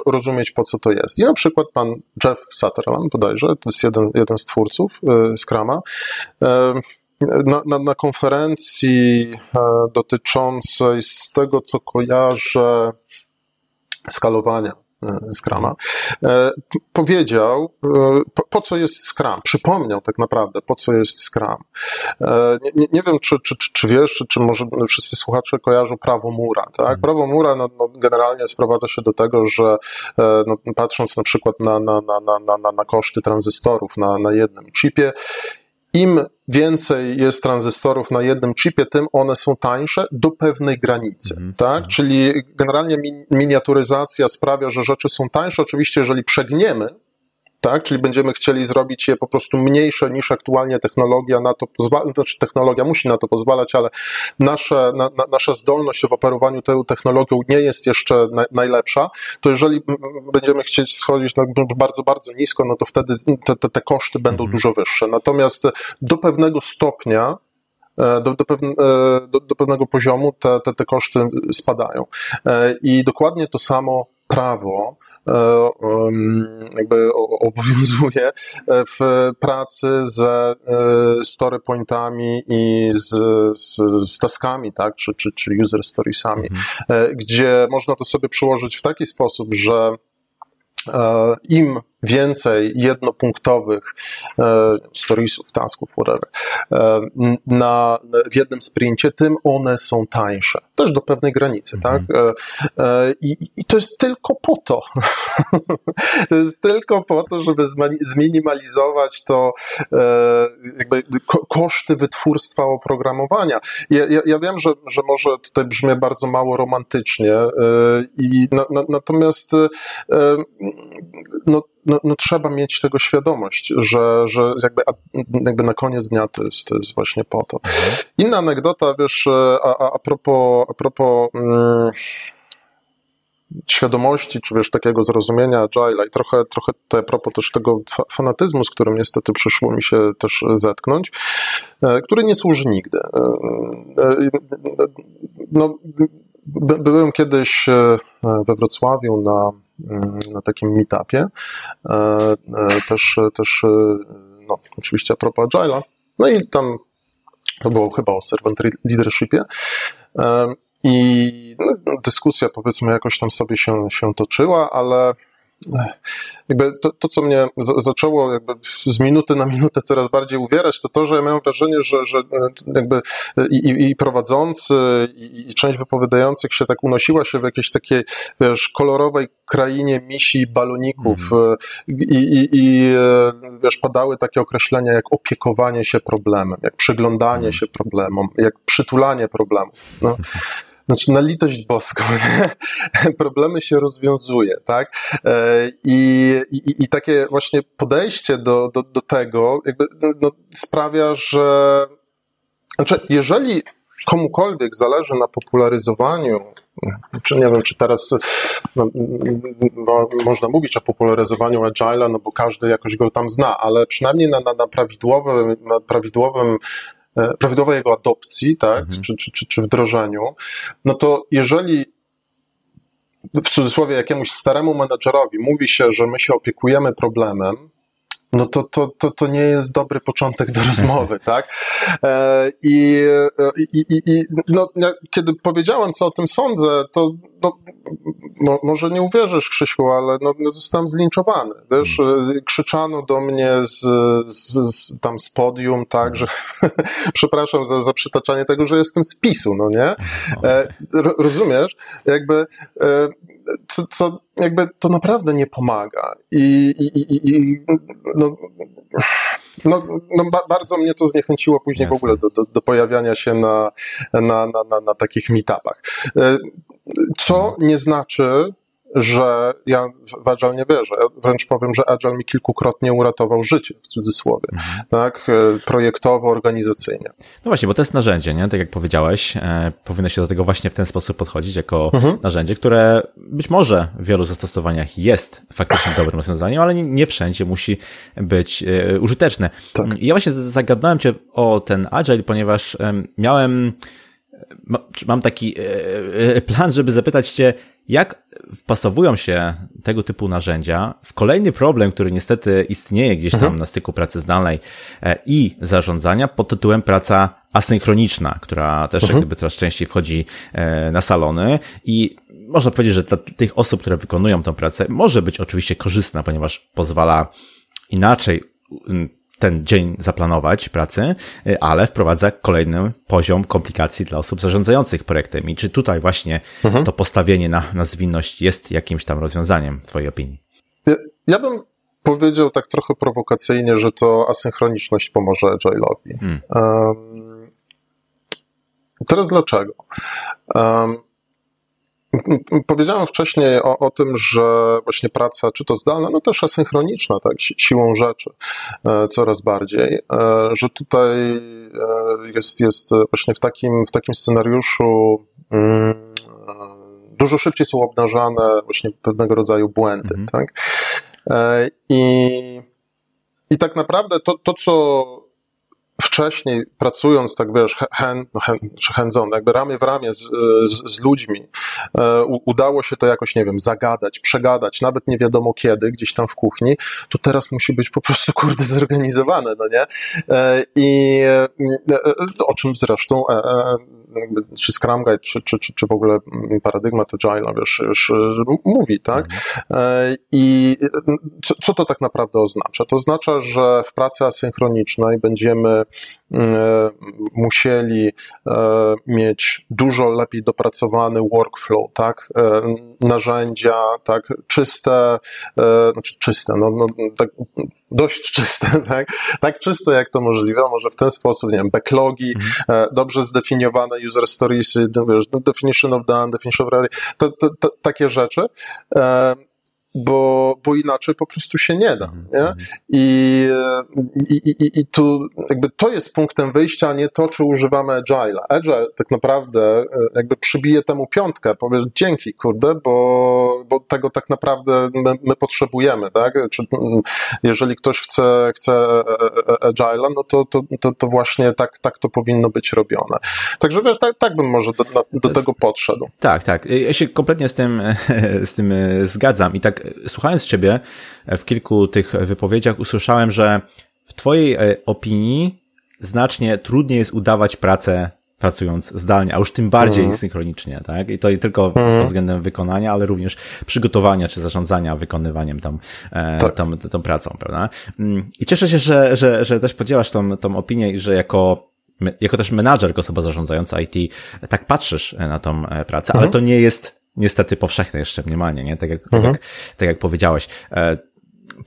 rozumieć, po co to jest. I na przykład pan Jeff Sutherland, bodajże, to jest jeden, jeden z twórców Scrama, na, na, na konferencji dotyczącej z tego, co kojarzę, skalowania e, Scrama, e, powiedział, e, po, po, co jest Scrum. Przypomniał tak naprawdę, po co jest Scrum. Nie, nie, nie wiem, czy, czy, czy, czy wiesz, czy, czy może wszyscy słuchacze kojarzą prawo Mura. Tak? Mhm. Prawo Mura no, no, generalnie sprowadza się do tego, że no, patrząc na przykład na, na, na, na, na, na koszty tranzystorów na, na jednym chipie, im więcej jest tranzystorów na jednym chipie, tym one są tańsze do pewnej granicy, mm. tak? Czyli generalnie mi, miniaturyzacja sprawia, że rzeczy są tańsze. Oczywiście, jeżeli przegniemy tak? Czyli będziemy chcieli zrobić je po prostu mniejsze niż aktualnie technologia na to pozwala, znaczy technologia musi na to pozwalać, ale nasze, na, na, nasza zdolność w operowaniu tą technologią nie jest jeszcze na, najlepsza, to jeżeli będziemy chcieć schodzić na bardzo, bardzo nisko, no to wtedy te, te, te koszty będą mhm. dużo wyższe. Natomiast do pewnego stopnia e, do, do, pewne, do, do, pewnego poziomu te, te, te koszty spadają. E, I dokładnie to samo prawo E, jakby obowiązuje w pracy ze e, story pointami i z, z, z taskami, tak, czy, czy, czy user storiesami, mhm. E, gdzie można to sobie przyłożyć w taki sposób, że im więcej jednopunktowych e, storiesów, tasków, whatever, e, na, w jednym sprincie, tym one są tańsze. Też do pewnej granicy, mhm. tak? E, e i, I to jest tylko po to. to jest tylko po to, żeby zminimalizować to jakby ko koszty wytwórstwa oprogramowania. Ja, ja, ja, wiem, że, że może tutaj brzmi bardzo mało romantycznie, i na, na, natomiast no, no, no, trzeba mieć tego świadomość, że, że jakby, jakby na koniec dnia to jest, to jest właśnie po to. Mhm. Inna anegdota, wiesz, a, a, a propos, a propos mm, świadomości, czy wiesz, takiego zrozumienia Agile i trochę, trochę te, a propos też tego fanatyzmu, z którym niestety przyszło mi się też zetknąć, e, który nie służy nigdy. E, e, no, byłem kiedyś we Wrocławiu na na takim meetupie. E, e, też, też e, no, oczywiście a propos Agile'a. No i tam to było chyba o servant leadershipie. I no, dyskusja powiedzmy jakoś tam sobie się, się toczyła, ale jakby to, to, co mnie z, zaczęło jakby z minuty na minutę coraz bardziej uwierać, to to, że ja miałem wrażenie, że, że e, jakby i, i prowadzący, i, i, część wypowiadających się tak unosiła się w jakiejś takiej, wiesz, kolorowej krainie misi baloników mm. i, i, i, e, wiesz, padały takie określenia jak opiekowanie się problemem, jak przyglądanie mm. się problemom, jak przytulanie problemów. No. Znaczy, na litość boską, problemy się rozwiązuje, tak? E, I, i, i takie właśnie podejście do, do, do tego jakby no, sprawia, że znaczy, jeżeli komukolwiek zależy na popularyzowaniu, czy nie wiem, czy teraz no, no, można mówić o popularyzowaniu Agile'a, no bo każdy jakoś go tam zna, ale przynajmniej na, na, na prawidłowym, na prawidłowym prawidłowej jego adopcji, tak, mhm. czy, czy, czy, czy wdrożeniu, no to jeżeli w cudzysłowie jakiemuś staremu menedżerowi mówi się, że my się opiekujemy problemem, no to, to, to, to nie jest dobry początek do rozmowy, tak? E, I, i, i, i no, kiedy powiedziałem, co o tym sądzę, to no, mo, może nie uwierzysz, Krzysiu, ale no, no zostałem zlinczowany. Wiesz, hmm. krzyczano do mnie z, z, z tam z podium, tak, że przepraszam za, za przytaczanie tego, że jestem z PiSu, no nie? E, rozumiesz? Jakby e, co, co jakby to naprawdę nie pomaga. I, i, i, i no, no, no ba, bardzo mnie to zniechęciło później Jasne. w ogóle do, do, do pojawiania się na, na, na, na, na takich meetupach. Co nie znaczy, że ja w Agile nie wierzę. Ja wręcz powiem, że Agile mi kilkukrotnie uratował życie, w cudzysłowie, mhm. tak, e, projektowo, organizacyjnie. No właśnie, bo to jest narzędzie, nie? Tak jak powiedziałeś, e, powinno się do tego właśnie w ten sposób podchodzić, jako mhm. narzędzie, które być może w wielu zastosowaniach jest faktycznie dobrym rozwiązaniem, ale nie, nie wszędzie musi być e, użyteczne. Tak. Ja właśnie zagadnąłem Cię o ten Agile, ponieważ e, miałem mam taki e, e, plan, żeby zapytać Cię, jak wpasowują się tego typu narzędzia w kolejny problem, który niestety istnieje gdzieś tam mhm. na styku pracy zdalnej e, i zarządzania pod tytułem praca asynchroniczna, która też mhm. jak gdyby coraz częściej wchodzi na salony i można powiedzieć, że dla tych osób, które wykonują tę pracę, może być oczywiście korzystna, ponieważ pozwala inaczej ten dzień zaplanować pracy, y, ale wprowadza kolejny poziom komplikacji dla osób zarządzających projektem. I czy tutaj właśnie mhm. to postawienie na, na zwinność jest jakimś tam rozwiązaniem w Twojej opinii? Ja, ja bym powiedział tak trochę prowokacyjnie, że to asynchroniczność pomoże Agile'owi. Hmm. Um, teraz dlaczego? Um, Powiedziałem wcześniej o, o, tym, że właśnie praca, czy to zdalna, no też asynchroniczna, tak, siłą rzeczy e, coraz bardziej, e, że tutaj jest, jest właśnie w takim, w takim scenariuszu mm, dużo szybciej są obnażane właśnie pewnego rodzaju błędy, mhm. tak? I, I tak naprawdę to, to, co wcześniej pracując, tak wiesz, hand, no, czy hands on, jakby ramię w ramię z, z, z ludźmi, e, udało się to jakoś, nie wiem, zagadać, przegadać, nawet nie wiadomo kiedy, gdzieś tam w kuchni, to teraz musi być po prostu, kurde, zorganizowane, no nie? E, I e, e o czym zresztą e, e, czy Scrum Guide, czy, czy, czy, czy w ogóle paradygmat Agile, wiesz, już mówi, tak? Mhm. I co, co to tak naprawdę oznacza? To oznacza, że w pracy asynchronicznej będziemy musieli mieć dużo lepiej dopracowany workflow, tak? Narzędzia, tak? Czyste, znaczy czyste, no, no tak dość czyste, tak? tak czyste jak to możliwe, może w ten sposób, nie wiem, backlogi, mhm. dobrze zdefiniowane user stories, definition of done, definition of to, takie rzeczy. Bo, bo inaczej po prostu się nie da. Nie? Mhm. I, i, i, I tu jakby to jest punktem wyjścia, a nie to, czy używamy Agile'a. Agile tak naprawdę e, jakby przybije temu piątkę, powie dzięki, kurde, bo, bo tego tak naprawdę my, my potrzebujemy, tak? Czy, jeżeli ktoś chce, chce e, e, Agile'a, no to, to, to, to, właśnie tak, tak to powinno być robione. Także wiesz, tak, tak bym może do, do tego podszedł. Tak, tak. Ja się kompletnie z tym, z tym zgadzam i tak słuchając Ciebie e, w kilku tych wypowiedziach, usłyszałem, że w Twojej e, opinii znacznie trudniej jest udawać pracę pracując zdalnie, a już tym bardziej mhm. synchronicznie, tak? I to nie tylko mhm. pod względem wykonania, ale również przygotowania czy zarządzania wykonywaniem tam, e, tak. tą, tą pracą, prawda? Mm, I cieszę się, że, że, że też podzielasz tą, tą opinię i że jako jako też menadżer, osoba zarządzająca IT, tak patrzysz na tą pracę, mhm. ale to nie jest niestety powszechne jeszcze mniemanie, nie? Tak jak, tak mhm. tak jak, tak jak powiedziałeś. E,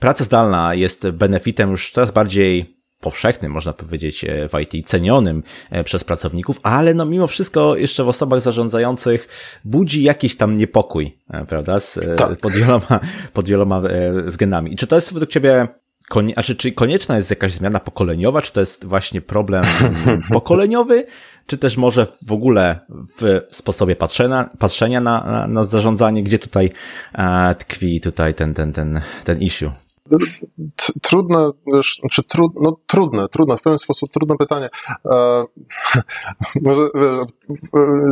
praca zdalna jest benefitem już coraz bardziej powszechnym, można powiedzieć, e, w IT, cenionym e, przez pracowników, ale no mimo wszystko jeszcze w osobach zarządzających budzi jakiś tam niepokój, prawda, z, tak. pod wieloma, pod wieloma względami. I czy to jest według Ciebie Konie, znaczy, czy konieczna jest jakaś zmiana pokoleniowa, czy to jest właśnie problem pokoleniowy, czy też może w ogóle w sposobie patrzenia, patrzenia na, na, na zarządzanie, gdzie tutaj e, tkwi tutaj ten, ten, ten, ten issue? Trudne, wiesz, czy trud, no trudne, trudne, w pewien sposób trudne pytanie. E, może, wiesz,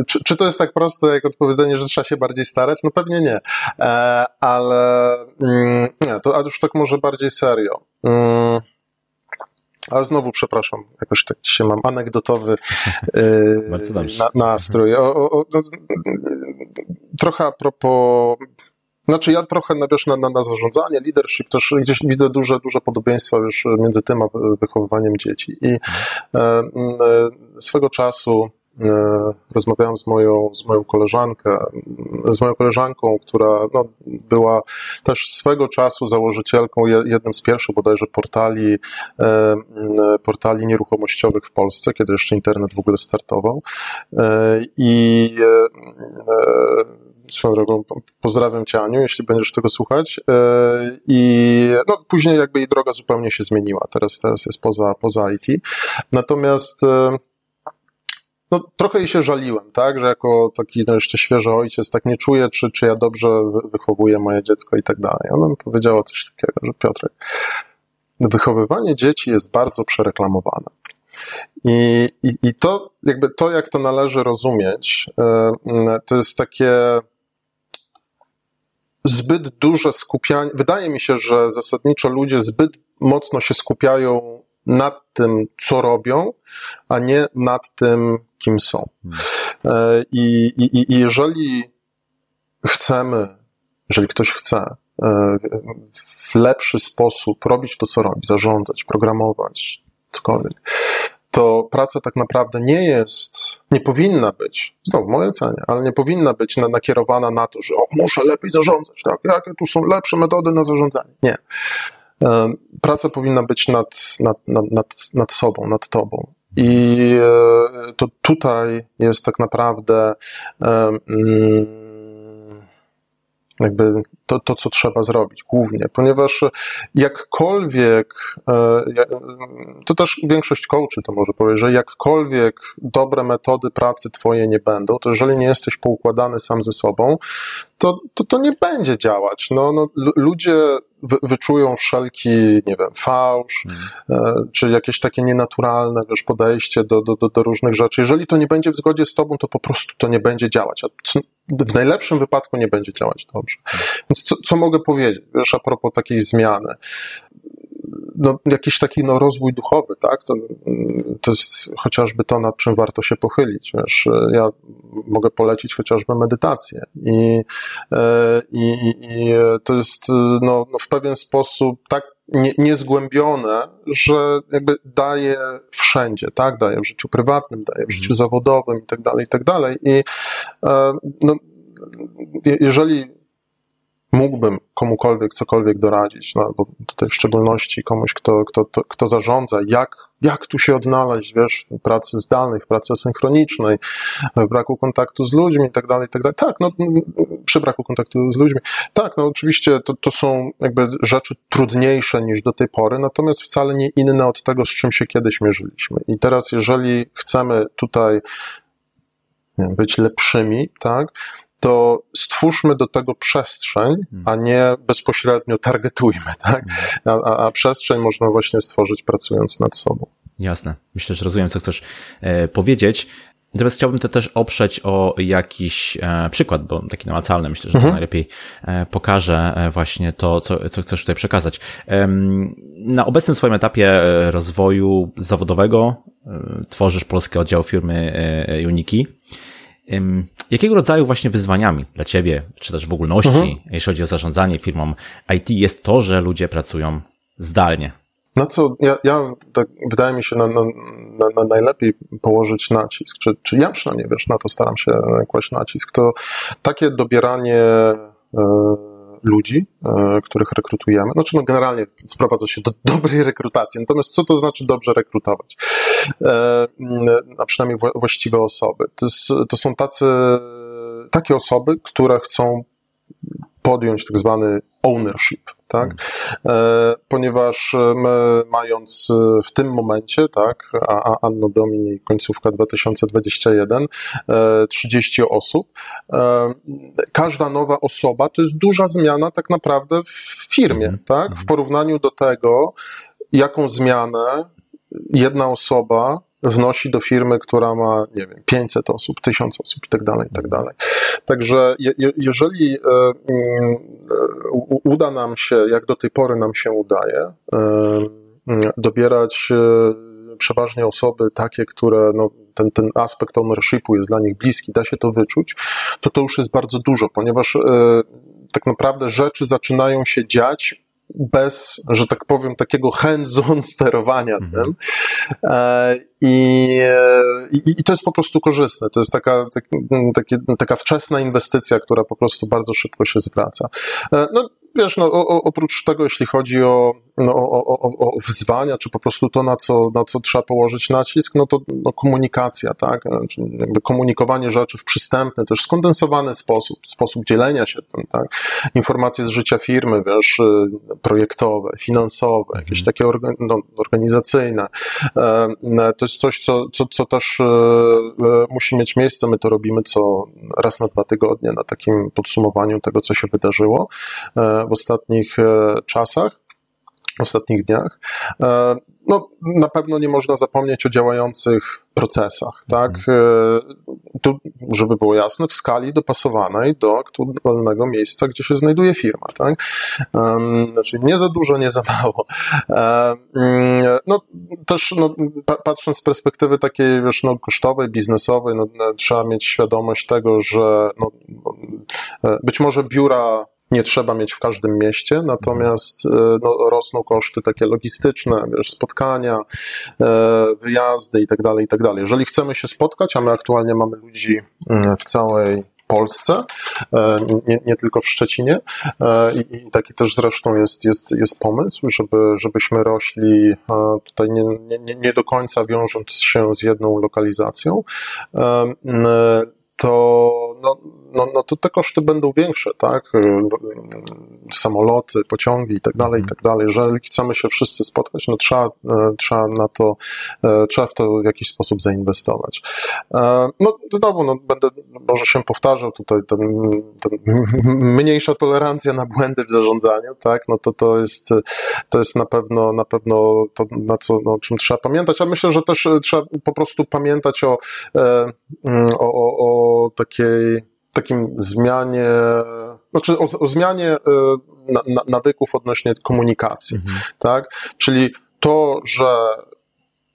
czy, czy, to jest tak proste jak odpowiedzenie, że trzeba się bardziej starać? No pewnie nie, e, ale mm, nie, to a już tak może bardziej serio. Mm, ale znowu przepraszam, jakoś tak dzisiaj mam anegdotowy yy, na, nastrój. O, o, o, no, trochę a propos znaczy ja trochę na, wiesz, na, na, na zarządzanie, leadership, też gdzieś widzę duże, duże podobieństwa wiesz, między tym a wychowywaniem dzieci. I e, e, swego czasu e, rozmawiałem z moją, z moją koleżanką, z moją koleżanką, która no, była też swego czasu założycielką jednym z pierwszych bodajże portali, e, portali nieruchomościowych w Polsce, kiedy jeszcze internet w ogóle startował. E, I e, swoją drogą pozdrawiam Cię Aniu, jeśli będziesz tego słuchać. E, I no, później jakby jej droga zupełnie się zmieniła. Teraz, teraz jest poza, poza IT. Natomiast e, no, trochę jej się żaliłem, tak, że jako taki no, jeszcze świeży ojciec tak nie czuję, czy, czy ja dobrze wychowuję moje dziecko i tak dalej. Ona mi powiedziała coś takiego, że Piotrek, wychowywanie dzieci jest bardzo przereklamowane. I, i, I to, jakby to, jak to należy rozumieć, e, to jest takie zbyt duże skupianie. Wydaje mi się, że zasadniczo ludzie zbyt mocno się skupiają nad tym, co robią, a nie nad tym, kim są. Hmm. I, i, I jeżeli chcemy, jeżeli ktoś chce e, w lepszy sposób robić to, co robi, zarządzać, programować, cokolwiek, to praca tak naprawdę nie jest, nie powinna być, znowu moje ocenie, ale nie powinna być nakierowana na to, że o, muszę lepiej zarządzać, tak? Jakie tu są lepsze metody na zarządzanie? Nie. Praca powinna być nad, nad, nad, nad, nad sobą, nad tobą. I e, to tutaj jest tak naprawdę mm, jakby to, to, co trzeba zrobić głównie, ponieważ jakkolwiek, e, to też większość coachy to może powiedzieć, że jakkolwiek dobre metody pracy twoje nie będą, to jeżeli nie jesteś poukładany sam ze sobą, to to, to nie będzie działać. No, no, ludzie wyczują wszelki, nie wiem, fałsz, hmm. czy jakieś takie nienaturalne wiesz, podejście do, do, do, do różnych rzeczy. Jeżeli to nie będzie w zgodzie z tobą, to po prostu to nie będzie działać. A w najlepszym wypadku nie będzie działać dobrze. Więc co, co mogę powiedzieć, wiesz, a propos takiej zmiany? no, jakiś taki no, rozwój duchowy, tak? To, to jest chociażby to, nad czym warto się pochylić. Wiesz, ja mogę polecić chociażby medytację i, e, i, i to jest no, no, w pewien sposób tak nie, niezgłębione, że jakby daje wszędzie, tak? Daje w życiu prywatnym, daje w życiu mhm. zawodowym i tak dalej, i tak dalej. I e, no, jeżeli mógłbym komukolwiek cokolwiek doradzić, no, albo tutaj w szczególności komuś, kto, kto, kto, kto zarządza, jak, jak tu się odnaleźć, wiesz, w pracy zdalnej, w pracy asynchronicznej, w braku kontaktu z ludźmi i tak dalej, i tak dalej. Tak, no, przy braku kontaktu z ludźmi. Tak, no oczywiście to, to są jakby rzeczy trudniejsze niż do tej pory, natomiast wcale nie inne od tego, z czym się kiedyś mierzyliśmy. I teraz, jeżeli chcemy tutaj być lepszymi, tak, to stwórzmy do tego przestrzeń, a hmm. nie bezpośrednio targetujmy, tak? A, a, a przestrzeń można właśnie stworzyć pracując nad sobą. Jasne. Myślę, że rozumiem, co chcesz e, powiedzieć. Natomiast chciałbym to też oprzeć o jakiś e, przykład, bo taki namacalny, myślę, że mhm. to najlepiej e, pokaże właśnie to, co, co chcesz tutaj przekazać. Na obecnym swoim etapie rozwoju zawodowego tworzysz polski oddział firmy Uniki. Jakiego rodzaju właśnie wyzwaniami dla Ciebie, czy też w ogólności, mhm. jeśli chodzi o zarządzanie firmą IT, jest to, że ludzie pracują zdalnie? Na co ja, ja tak wydaje mi się na, na, na, na, najlepiej położyć nacisk, czy, czy ja przynajmniej wiesz, na to staram się kłaść nacisk, to takie dobieranie e, ludzi, e, których rekrutujemy. Znaczy, no generalnie sprowadza się do dobrej rekrutacji. Natomiast co to znaczy dobrze rekrutować? E, a przynajmniej właściwe osoby. To, jest, to są tacy, takie osoby, które chcą podjąć tak zwany ownership, tak? E, ponieważ my mając w tym momencie, tak, a, a Anno Domini końcówka 2021, 30 e, osób, e, każda nowa osoba to jest duża zmiana tak naprawdę w firmie, mhm. tak? W mhm. porównaniu do tego, jaką zmianę jedna osoba wnosi do firmy, która ma, nie wiem, 500 osób, 1000 osób i tak dalej, i tak dalej. Także je, jeżeli e, mm, e, uda nam się, jak do tej pory nam się udaje, e, mm, dobierać przeważnie osoby takie, które no, ten, ten aspekt ownershipu jest dla nich bliski, da się to wyczuć, to to już jest bardzo dużo, ponieważ tak naprawdę rzeczy zaczynają się dziać bez, że tak powiem, takiego hands-on sterowania mhm. tym. E, I, i, I, to jest po prostu korzystne. To jest taka, tak, taki, taka wczesna inwestycja, która po prostu bardzo szybko się zwraca. E, no, wiesz, no, o, oprócz tego, jeśli chodzi o, no, o, o, o wyzwania, czy po prostu to, na co, na co trzeba położyć nacisk, no to no, komunikacja, tak? Znaczy, jakby komunikowanie rzeczy w przystępny, też skondensowany sposób, sposób dzielenia się tym, tak? Informacje z życia firmy, wiesz, projektowe, finansowe, jakieś mhm. takie no, organizacyjne. E, to jest coś, co, co, co też e, e, musi mieć miejsce. My to robimy co raz na dwa tygodnie na takim podsumowaniu tego, co się wydarzyło w ostatnich e, czasach, ostatnich dniach. E, no, na pewno nie można zapomnieć o działających procesach, tak? Mhm. E, tu, żeby było jasne, w skali dopasowanej do aktualnego miejsca, gdzie się znajduje firma, tak? Znaczy nie za dużo, nie za mało. Mm, no, też no, patrząc z perspektywy takiej, wiesz, no, kosztowej, biznesowej, no, trzeba mieć świadomość tego, że no, być może biura nie trzeba mieć w każdym mieście, natomiast e, no, rosną koszty takie logistyczne, wiesz, spotkania, e, wyjazdy i tak dalej, i tak. Jeżeli chcemy się spotkać, a my aktualnie mamy ludzi mm, w całej Polsce, e, nie, nie, tylko w Szczecinie. I, taki też zresztą jest, jest, jest pomysł, żeby, żebyśmy rośli tutaj nie, nie, nie do końca wiążąc się z jedną lokalizacją to, no, no, no to te koszty będą większe, tak? Samoloty, pociągi i tak dalej, i tak dalej. Jeżeli chcemy się wszyscy spotkać, no trzeba, trzeba na to, trzeba w to w jakiś sposób zainwestować. No znowu, no, będę może się powtarzał tutaj, ten, ten mniejsza tolerancja na błędy w zarządzaniu, tak? No to to jest, to jest na pewno, na pewno to, na co, no, czym trzeba pamiętać, a myślę, że też trzeba po prostu pamiętać o, o, o, o takiej takim zmianie, znaczy o, o zmianie e, na, na, nawyków odnośnie komunikacji, mhm. tak? Czyli to, że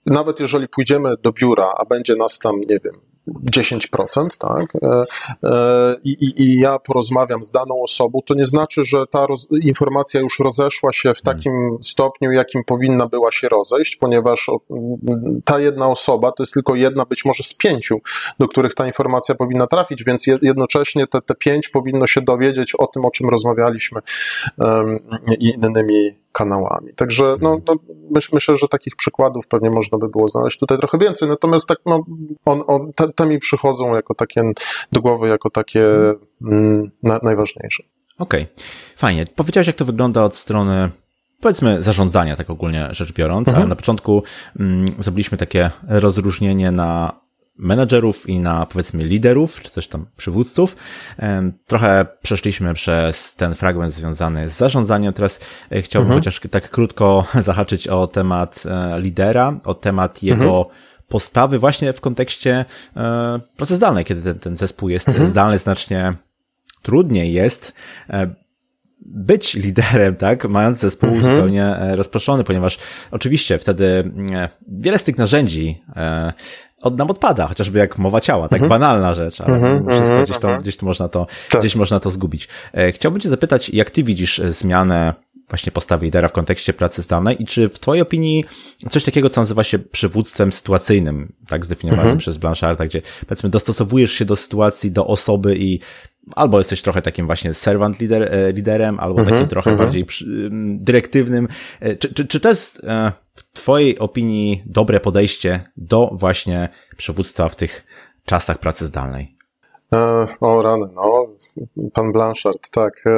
nawet jeżeli pójdziemy do biura, a będzie nas tam, nie wiem, 10%, tak? E, e, I, i, I, ja porozmawiam z daną osobą, to nie znaczy, że ta roz, informacja już rozeszła się w takim stopniu, jakim powinna była się rozejść, ponieważ ta jedna osoba to jest tylko jedna, być może z pięciu, do których ta informacja powinna trafić, więc jednocześnie te, te pięć powinno się dowiedzieć o tym, o czym rozmawialiśmy um, innymi kanałami. Także no, no myśl, myślę, że takich przykładów pewnie można by było znaleźć tutaj trochę więcej, natomiast tak, no, on, on, te, te mi przychodzą jako takie do głowy, jako takie mm, na, najważniejsze. Okej, okay. fajnie. Powiedziałeś, jak to wygląda od strony powiedzmy zarządzania, tak ogólnie rzecz biorąc, mhm. ale na początku mm, zrobiliśmy takie rozróżnienie na menedżerów i na powiedzmy liderów, czy też tam przywódców. Trochę przeszliśmy przez ten fragment związany z zarządzaniem. Teraz e, chciałbym mhm. chociaż tak krótko zahaczyć o temat e, lidera, o temat jego mhm. postawy właśnie w kontekście e, proces zdalny, kiedy ten, ten zespół jest mhm. zdalny, znacznie trudniej jest być liderem, tak, mając zespół mhm. zupełnie rozproszony, ponieważ oczywiście wtedy wiele z tych narzędzi od nam odpada, chociażby jak mowa ciała, tak mhm. banalna rzecz, ale mhm, wszystko mhm, gdzieś, to, gdzieś tu można to, tak. gdzieś można to zgubić. E, chciałbym cię zapytać, jak ty widzisz e, zmianę właśnie postawy lidera w kontekście pracy zdalnej i czy w twojej opinii coś takiego, co nazywa się przywództwem sytuacyjnym, tak zdefiniowanym mhm. przez Blancharda, gdzie powiedzmy dostosowujesz się do sytuacji, do osoby i albo jesteś trochę takim właśnie servant lider, e, liderem, albo takim trochę bardziej dyrektywnym. Czy, czy, czy to jest w Twojej opinii dobre podejście do właśnie przywództwa w tych czasach pracy zdalnej? E, o rany, no, pan Blanchard, tak. E,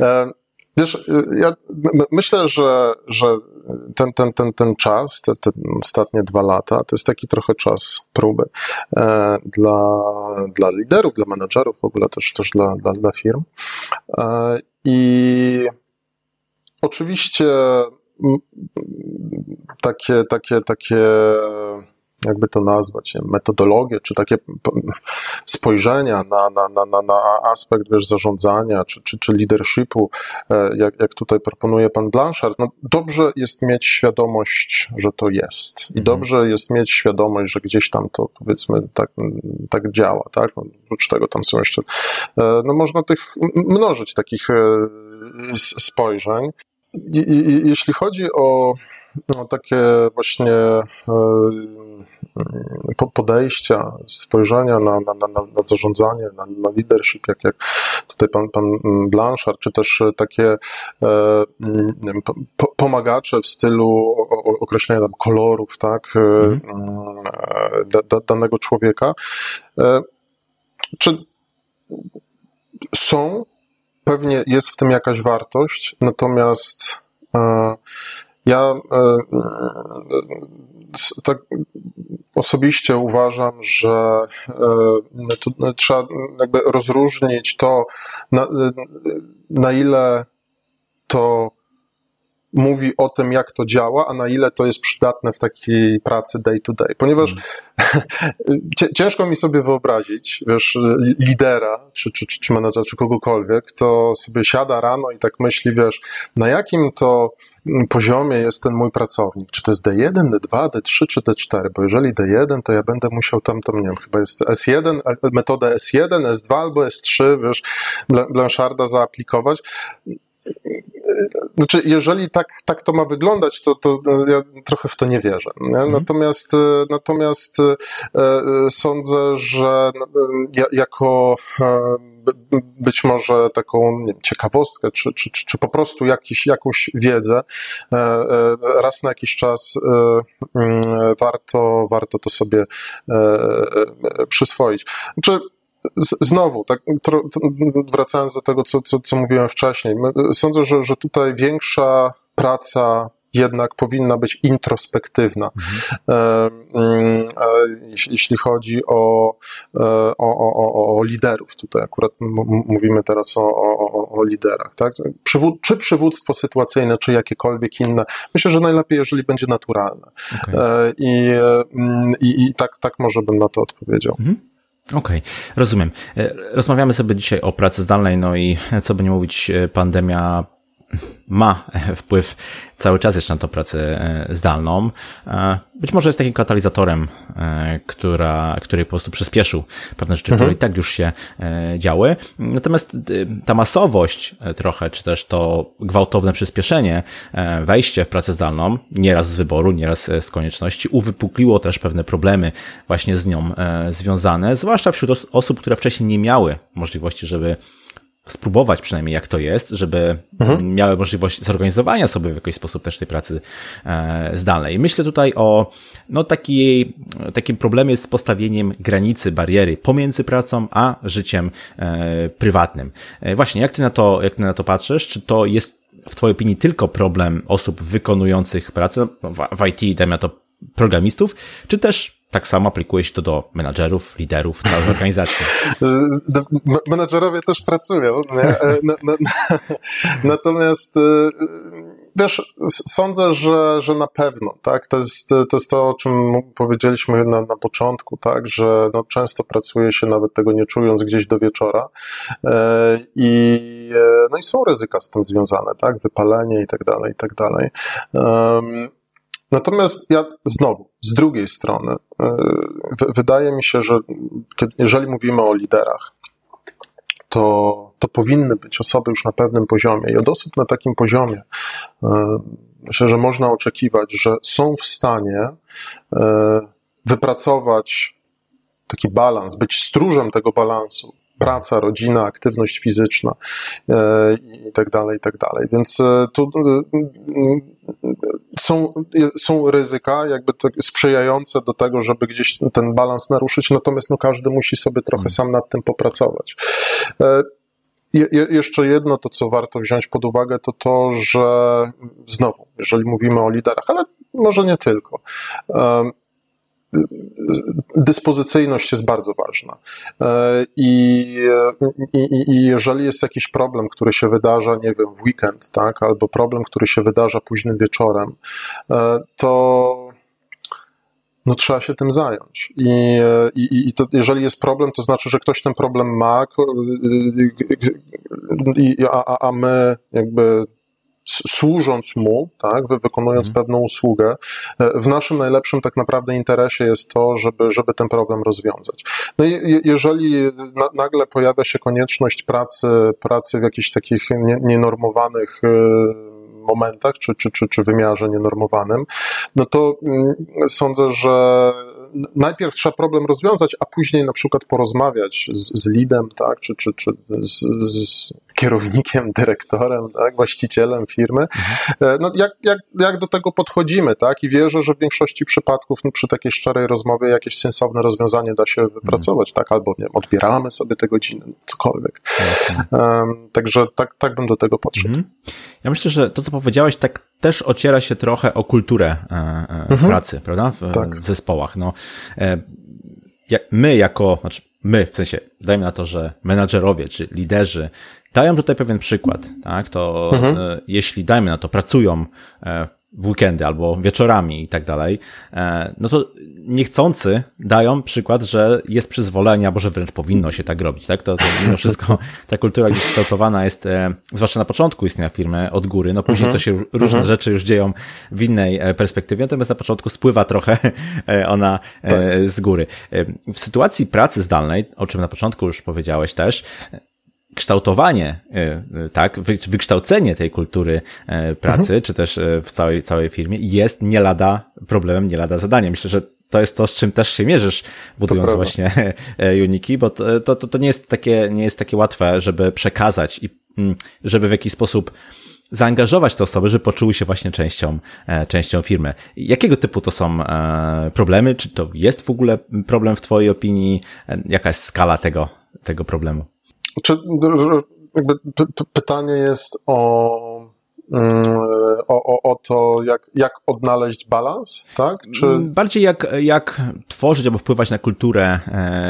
e, wiesz, ja myślę, że, że ten, ten, ten, ten czas, te, te ostatnie dwa lata, to jest taki trochę czas próby e, dla, dla liderów, dla menedżerów, w ogóle też, też dla, dla, dla firm. E, I oczywiście takie, takie, takie, jakby to nazwać, metodologie, czy takie spojrzenia na, na, na, na, na aspekt wiesz, zarządzania, czy, czy, czy leadershipu, e, jak, jak tutaj proponuje pan Blanchard, no dobrze jest mieć świadomość, że to jest. I mhm. dobrze jest mieć świadomość, że gdzieś tam to powiedzmy tak, tak działa, tak? Oprócz tego tam są jeszcze, e, no można tych mnożyć takich e, spojrzeń jeśli chodzi o no, takie właśnie e, podejścia, spojrzenia na, na, na, na zarządzanie, na, na leadership, jak, jak tutaj pan, pan Blanchard, czy też takie e, pomagacze w stylu określenia tam kolorów, tak, mm. da, da, danego człowieka. Czy są pewnie jest w tym jakaś wartość, natomiast e, ja e, e, tak osobiście uważam, że trzeba jakby rozróżnić to, na, na ile to mówi o tym, jak to działa, a na ile to jest przydatne w takiej pracy day to day. Ponieważ mm. ciężko mi sobie wyobrazić, wiesz, lidera, czy, czy, czy menedżera, czy kogokolwiek, kto sobie siada rano i tak myśli, wiesz, na jakim to poziomie jest ten mój pracownik. Czy to jest D1, D2, D3 czy D4? Bo jeżeli D1, to ja będę musiał tam, tam nie wiem, chyba jest S1, metodę S1, S2 albo S3, wiesz, Blancharda zaaplikować znaczy, jeżeli tak, tak to ma wyglądać, to, to ja trochę w to nie wierzę. Nie? Mhm. Natomiast, natomiast sądzę, że jako być może taką wiem, ciekawostkę, czy, czy, czy, czy po prostu jakiś, jakąś wiedzę, raz na jakiś czas mm, warto, warto to sobie przyswoić. Znaczy, znowu, tak, wracając do tego, co, co, co mówiłem wcześniej, sądzę, że, że tutaj większa praca jednak powinna być introspektywna. Mhm. Jeśli chodzi o, o, o, o, liderów, tutaj akurat mówimy teraz o, o, o liderach, tak? Przywód, czy przywództwo sytuacyjne, czy jakiekolwiek inne, myślę, że najlepiej, jeżeli będzie naturalne. Okay. I, i, I tak, tak może bym na to odpowiedział. Mhm. Okej, okay, rozumiem. E, rozmawiamy sobie dzisiaj o pracy zdalnej, no i co by nie mówić, e, pandemia ma wpływ cały czas jeszcze na tą pracę e, zdalną. E, być może jest takim katalizatorem, e, która, który po prostu przyspieszył pewne rzeczy, mhm. które i tak już się działy. Natomiast ta masowość trochę, czy też to gwałtowne przyspieszenie, wejście w pracę zdalną, nieraz z wyboru, nieraz z konieczności, uwypukliło też pewne problemy właśnie z nią związane, zwłaszcza wśród osób, które wcześniej nie miały możliwości, żeby spróbować przynajmniej jak to jest, żeby mhm. miały możliwość zorganizowania sobie w jakiś sposób też tej pracy e, zdalnej. Myślę tutaj o no, takiej, takim problemie z postawieniem granicy, bariery pomiędzy pracą a życiem e, prywatnym. E, właśnie, jak ty na to, jak ty na to patrzysz? Czy to jest w twojej opinii tylko problem osób wykonujących pracę w, w IT, dajmy to programistów, czy też tak samo aplikuje się to do menadżerów, liderów, całej organizacji. Menadżerowie też pracują, nie? E, natomiast e, wiesz, sądzę, że, że na pewno, tak? To jest, to jest to, o czym powiedzieliśmy na, na początku, tak? Że no, często pracuje się nawet tego nie czując gdzieś do wieczora e, i no i są ryzyka z tym związane, tak? Wypalenie i tak dalej, i tak dalej. Natomiast ja znowu, z drugiej strony, e, wydaje mi się, że jeżeli mówimy o liderach, to, to powinny być osoby już na pewnym poziomie. I od osób na takim poziomie e, myślę, że można oczekiwać, że są w stanie e, wypracować taki balans, być stróżem tego balansu praca, rodzina, aktywność fizyczna i tak dalej, i tak dalej. Więc tu są, są ryzyka jakby tak sprzyjające do tego, żeby gdzieś ten balans naruszyć, natomiast no każdy musi sobie trochę mm. sam nad tym popracować. E, je, jeszcze jedno, to co warto wziąć pod uwagę, to to, że znowu, jeżeli mówimy o liderach, ale może nie tylko, dyspozycyjność jest bardzo ważna. E, I, i, I, jeżeli jest jakiś problem, który się wydarza, nie wiem, w weekend, tak, albo problem, który się wydarza późnym wieczorem, e, to no trzeba się tym zająć. I, i, i to, jeżeli jest problem, to znaczy, że ktoś ten problem ma, a, a my jakby służąc mu, tak, wykonując mhm. pewną usługę, e, w naszym najlepszym tak naprawdę interesie jest to, żeby, żeby ten problem rozwiązać. No i jeżeli na, nagle pojawia się konieczność pracy, pracy w jakichś takich nienormowanych e, momentach, czy, czy, czy, czy wymiarze nienormowanym, no to mm, sądzę, że najpierw trzeba problem rozwiązać, a później na przykład porozmawiać z, z lidem, tak, czy, czy, czy z, z kierownikiem, dyrektorem, tak, właścicielem firmy. Mhm. No, jak, jak, jak do tego podchodzimy, tak? I wierzę, że w większości przypadków no, przy takiej szczerej rozmowie jakieś sensowne rozwiązanie da się wypracować, tak? Albo nie odbieramy sobie te godziny, cokolwiek. Um, także tak, tak bym do tego podszedł. Mhm. Ja myślę, że to, co powiedziałeś, tak też ociera się trochę o kulturę e, e, mhm. pracy, prawda? W, tak. w zespołach. No, e, my jako, znaczy my, w sensie, dajmy na to, że menadżerowie czy liderzy dają tutaj pewien przykład, tak? To mhm. jeśli, dajmy na to, pracują w weekendy albo wieczorami i tak dalej, e, no to niechcący dają przykład, że jest przyzwolenie, albo że wręcz powinno się tak robić, tak? To, to mimo wszystko ta kultura gdzieś kształtowana jest, e, zwłaszcza na początku istnienia firmy od góry, no później to się różne rzeczy już dzieją w innej e, perspektywie, natomiast na początku spływa trochę ona tak. z góry. W sytuacji pracy zdalnej, o czym na początku już powiedziałeś też, kształtowanie, tak, wykształcenie tej kultury pracy, mhm. czy też w całej, całej firmie jest nie lada problemem, nie lada zadaniem. Myślę, że to jest to, z czym też się mierzysz, budując właśnie Uniki, bo to, to, to nie jest takie, nie jest takie łatwe, żeby przekazać i mm, żeby w jakiś sposób zaangażować te osoby, żeby poczuły się właśnie częścią, e, częścią firmy. Jakiego typu to są e, problemy? Czy to jest w ogóle problem w Twojej opinii? E, jaka jest skala tego, tego problemu? Czy, jakby pytanie jest o, mm, o, o, o to, jak, jak odnaleźć balans, tak? Czy... Mm, bardziej jak, jak tworzyć albo wpływać na kulturę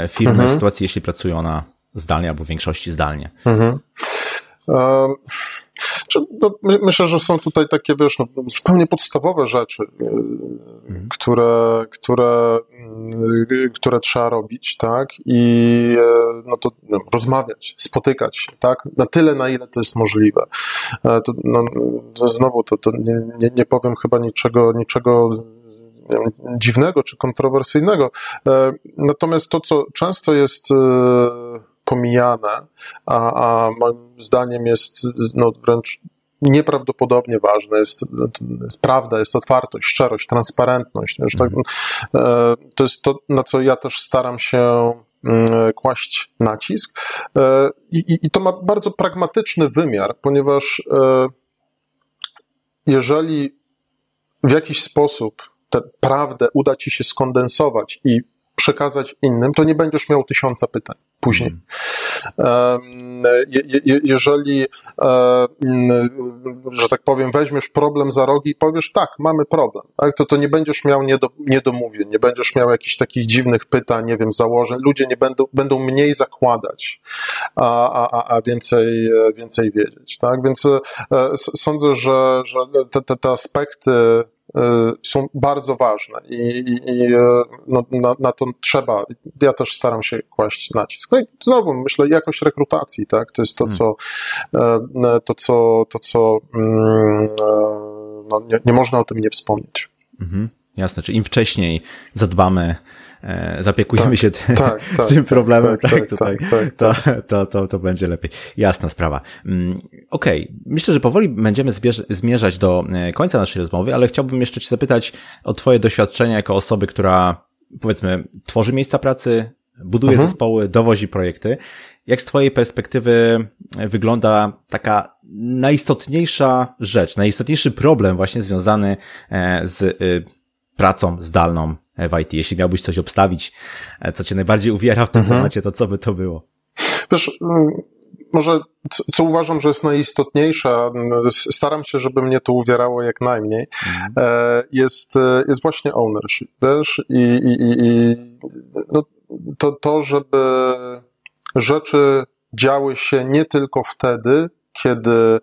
firmy mhm. w sytuacji, jeśli pracują ona zdalnie albo w większości zdalnie. Mhm. Um no, myślę, że są tutaj takie, wiesz, no, zupełnie podstawowe rzeczy, y, mhm. które, które, y, które trzeba robić, tak? I e, no to no, rozmawiać, spotykać się, tak? Na tyle, na ile to jest możliwe. E, to, no, to znowu, to, to nie, nie, nie powiem chyba niczego, niczego dziwnego czy kontrowersyjnego. E, natomiast to, co często jest pomijane, a, a moim zdaniem jest no, wręcz nieprawdopodobnie ważne jest, jest prawda, jest otwartość, szczerość, transparentność. Wiesz, tak, e, to jest to, na co ja też staram się mm, kłaść nacisk. E, I, I, to ma bardzo pragmatyczny wymiar, ponieważ e, jeżeli w jakiś sposób tę prawdę uda ci się skondensować i przekazać innym, to nie będziesz miał tysiąca pytań później. jeżeli, że tak powiem, weźmiesz problem za rogi i powiesz, tak, mamy problem, tak, to, to nie będziesz miał niedomówień, nie będziesz miał jakichś takich dziwnych pytań, nie wiem, założeń, ludzie nie będą, będą mniej zakładać, a, a, a więcej, więcej wiedzieć, tak, więc e, sądzę, że, że te, te, te aspekty są bardzo ważne i, i, y, no, na, na, to trzeba, ja też staram się kłaść nacisk. No i znowu myślę, jakość rekrutacji, tak, to jest to, hmm. co, y, to, co, to, co mm, no, nie, nie można o tym nie wspomnieć. Mhm. Jasne, czy im wcześniej zadbamy E, zapiekujemy tak, się te, tak, tak, tym problemem, tak, tak, tutaj, to, to, to, to będzie lepiej. Jasna sprawa. Mm, okej, okay. myślę, że powoli będziemy zmierzać do e, końca naszej rozmowy, ale chciałbym jeszcze Cię zapytać o Twoje doświadczenia jako osoby, która powiedzmy tworzy miejsca pracy, buduje mhm. zespoły, dowozi projekty. Jak z Twojej perspektywy wygląda taka najistotniejsza rzecz, najistotniejszy problem właśnie związany e, z pracą zdalną w IT. Jeśli miałbyś coś obstawić, e, co cię najbardziej uwiera w tym mhm. temacie, to co by to było? Wiesz, mm, może co uważam, że jest najistotniejsze, staram się, żeby mnie to uwierało jak najmniej, mhm. E, jest, e, jest właśnie ownership, wiesz, i, i, i no, to, to, żeby rzeczy działy się nie tylko wtedy, kiedy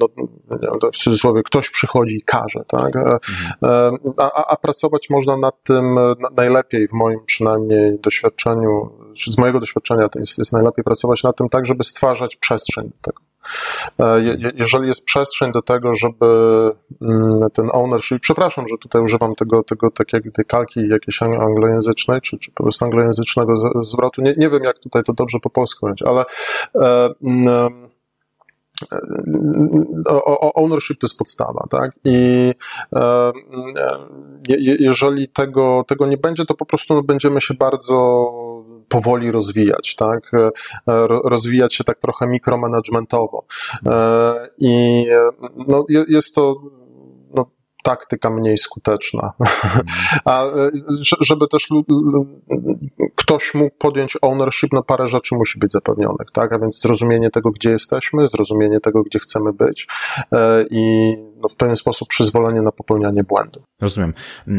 no, w cudzysłowie ktoś przychodzi i każe, tak? Mhm. A, a, pracować można nad tym najlepiej, w moim przynajmniej doświadczeniu, z mojego doświadczenia to jest, jest najlepiej pracować nad tym tak, żeby stwarzać przestrzeń do tego. E, jeżeli jest przestrzeń do tego, żeby mm, ten ownership, przepraszam, że tutaj używam tego, tego takiej tej kalki jakiejś anglojęzycznej, czy, czy po prostu anglojęzycznego zwrotu, nie, nie wiem jak tutaj to dobrze po polsku powiedzieć, ale e, mm, ownership to jest podstawa, tak? I e, jeżeli tego, tego nie będzie, to po prostu będziemy się bardzo powoli rozwijać, tak? E, rozwijać się tak trochę mikromanagementowo. E, I no, jest to taktyka mniej skuteczna. A e, żeby też ktoś mógł podjąć ownership, no parę rzeczy musi być zapewnionych, tak? A więc zrozumienie tego, gdzie jesteśmy, zrozumienie tego, gdzie chcemy być e, i no, w pewien sposób przyzwolenie na popełnianie błędu. Rozumiem.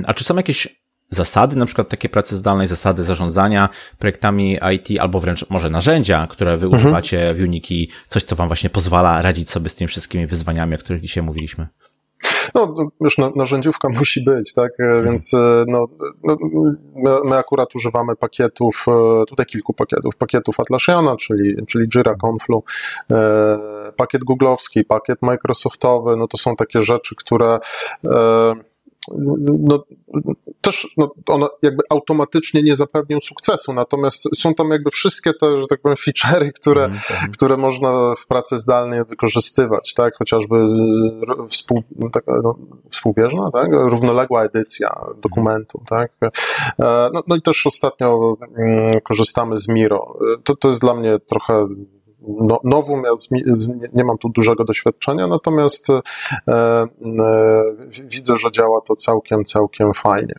A czy są jakieś zasady, na przykład takie pracy zdalnej, zasady zarządzania projektami IT, albo wręcz może narzędzia, które wy mhm. używacie w Unity, coś, co wam właśnie pozwala radzić sobie z tymi wszystkimi wyzwaniami, o których dzisiaj mówiliśmy? No, już narzędziówka musi być, tak? E. Więc e, no, no, my, my, akurat używamy pakietów, e, tutaj kilku pakietów, pakietów Atlassiana, czyli, czyli Jira, Conflu, pakiet googlowski, pakiet microsoftowy, no to są takie rzeczy, które no, też no, one jakby automatycznie nie zapewnią sukcesu, natomiast są tam jakby wszystkie te, że tak powiem, feature'y, które, mm, które można w pracy zdalnej wykorzystywać, tak, chociażby współ, tak, no, współbieżna, tak, równoległa edycja dokumentu, tak, e, no, no i też ostatnio mm, korzystamy z Miro. To, to jest dla mnie trochę no, nowum, ja nie mam tu dużego doświadczenia, natomiast e, e, widzę, że działa to całkiem, całkiem fajnie.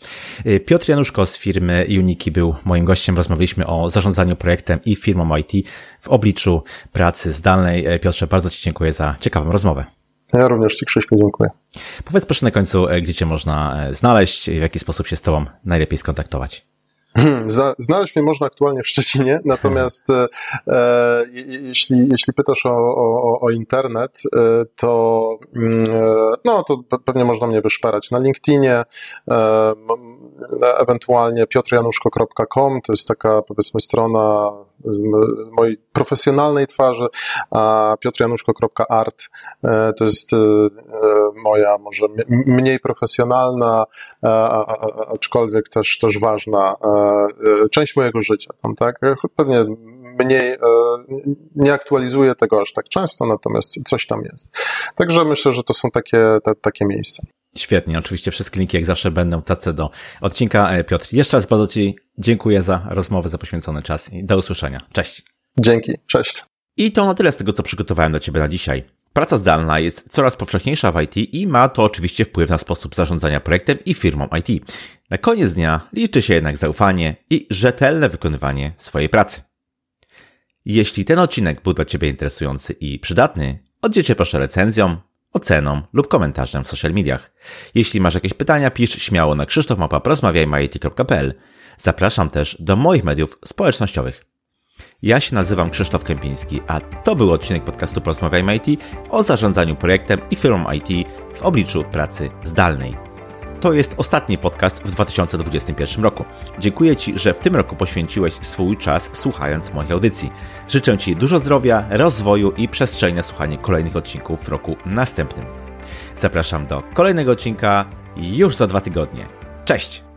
E, Piotr Januszko z firmy Uniki był moim gościem. Rozmawialiśmy o zarządzaniu projektem i firmą IT w obliczu pracy zdalnej. E, Piotrze, bardzo Ci dziękuję za ciekawą rozmowę. Ja również Ci, Krzyśku, dziękuję. Powiedz proszę na końcu, gdzie Cię można znaleźć, w jaki sposób się z Tobą najlepiej skontaktować. Hmm, znaleźć mnie można aktualnie w Szczecinie, natomiast e, e jeśli, jeśli pytasz o, o, o internet, e, to, mm, e, no, to pewnie można mnie wyszperać na LinkedInie, e, ewentualnie piotrjanuszko.com, to jest taka powiedzmy strona mojej profesjonalnej twarzy, a piotrjanuszko.art e, to jest moja może mniej profesjonalna, aczkolwiek też, też ważna E, część mojego życia tam, tak? Pewnie mniej, e, nie aktualizuję tego aż tak często, natomiast coś tam jest. Także myślę, że to są takie, te, takie miejsca. Świetnie, oczywiście wszystkie linki jak zawsze będą tacy do odcinka. E, Piotr, jeszcze raz bardzo Ci dziękuję za rozmowę, za poświęcony czas i do usłyszenia. Cześć. Dzięki, cześć. I to na tyle z tego, co przygotowałem dla Ciebie na dzisiaj. Praca zdalna jest coraz powszechniejsza w IT i ma to oczywiście wpływ na sposób zarządzania projektem i firmą IT. Na koniec dnia liczy się jednak zaufanie i rzetelne wykonywanie swojej pracy. Jeśli ten odcinek był dla Ciebie interesujący i przydatny, oddziel Cię proszę recenzją, oceną lub komentarzem w social mediach. Jeśli masz jakieś pytania, pisz śmiało na krzysztofmapa.porozmawiajmy.it.pl. Zapraszam też do moich mediów społecznościowych. Ja się nazywam Krzysztof Kępiński, a to był odcinek podcastu Porozmawiajmy IT o zarządzaniu projektem i firmą IT w obliczu pracy zdalnej. To jest ostatni podcast w 2021 roku. Dziękuję Ci, że w tym roku poświęciłeś swój czas słuchając moich audycji. Życzę Ci dużo zdrowia, rozwoju i przestrzeni na słuchanie kolejnych odcinków w roku następnym. Zapraszam do kolejnego odcinka już za dwa tygodnie. Cześć!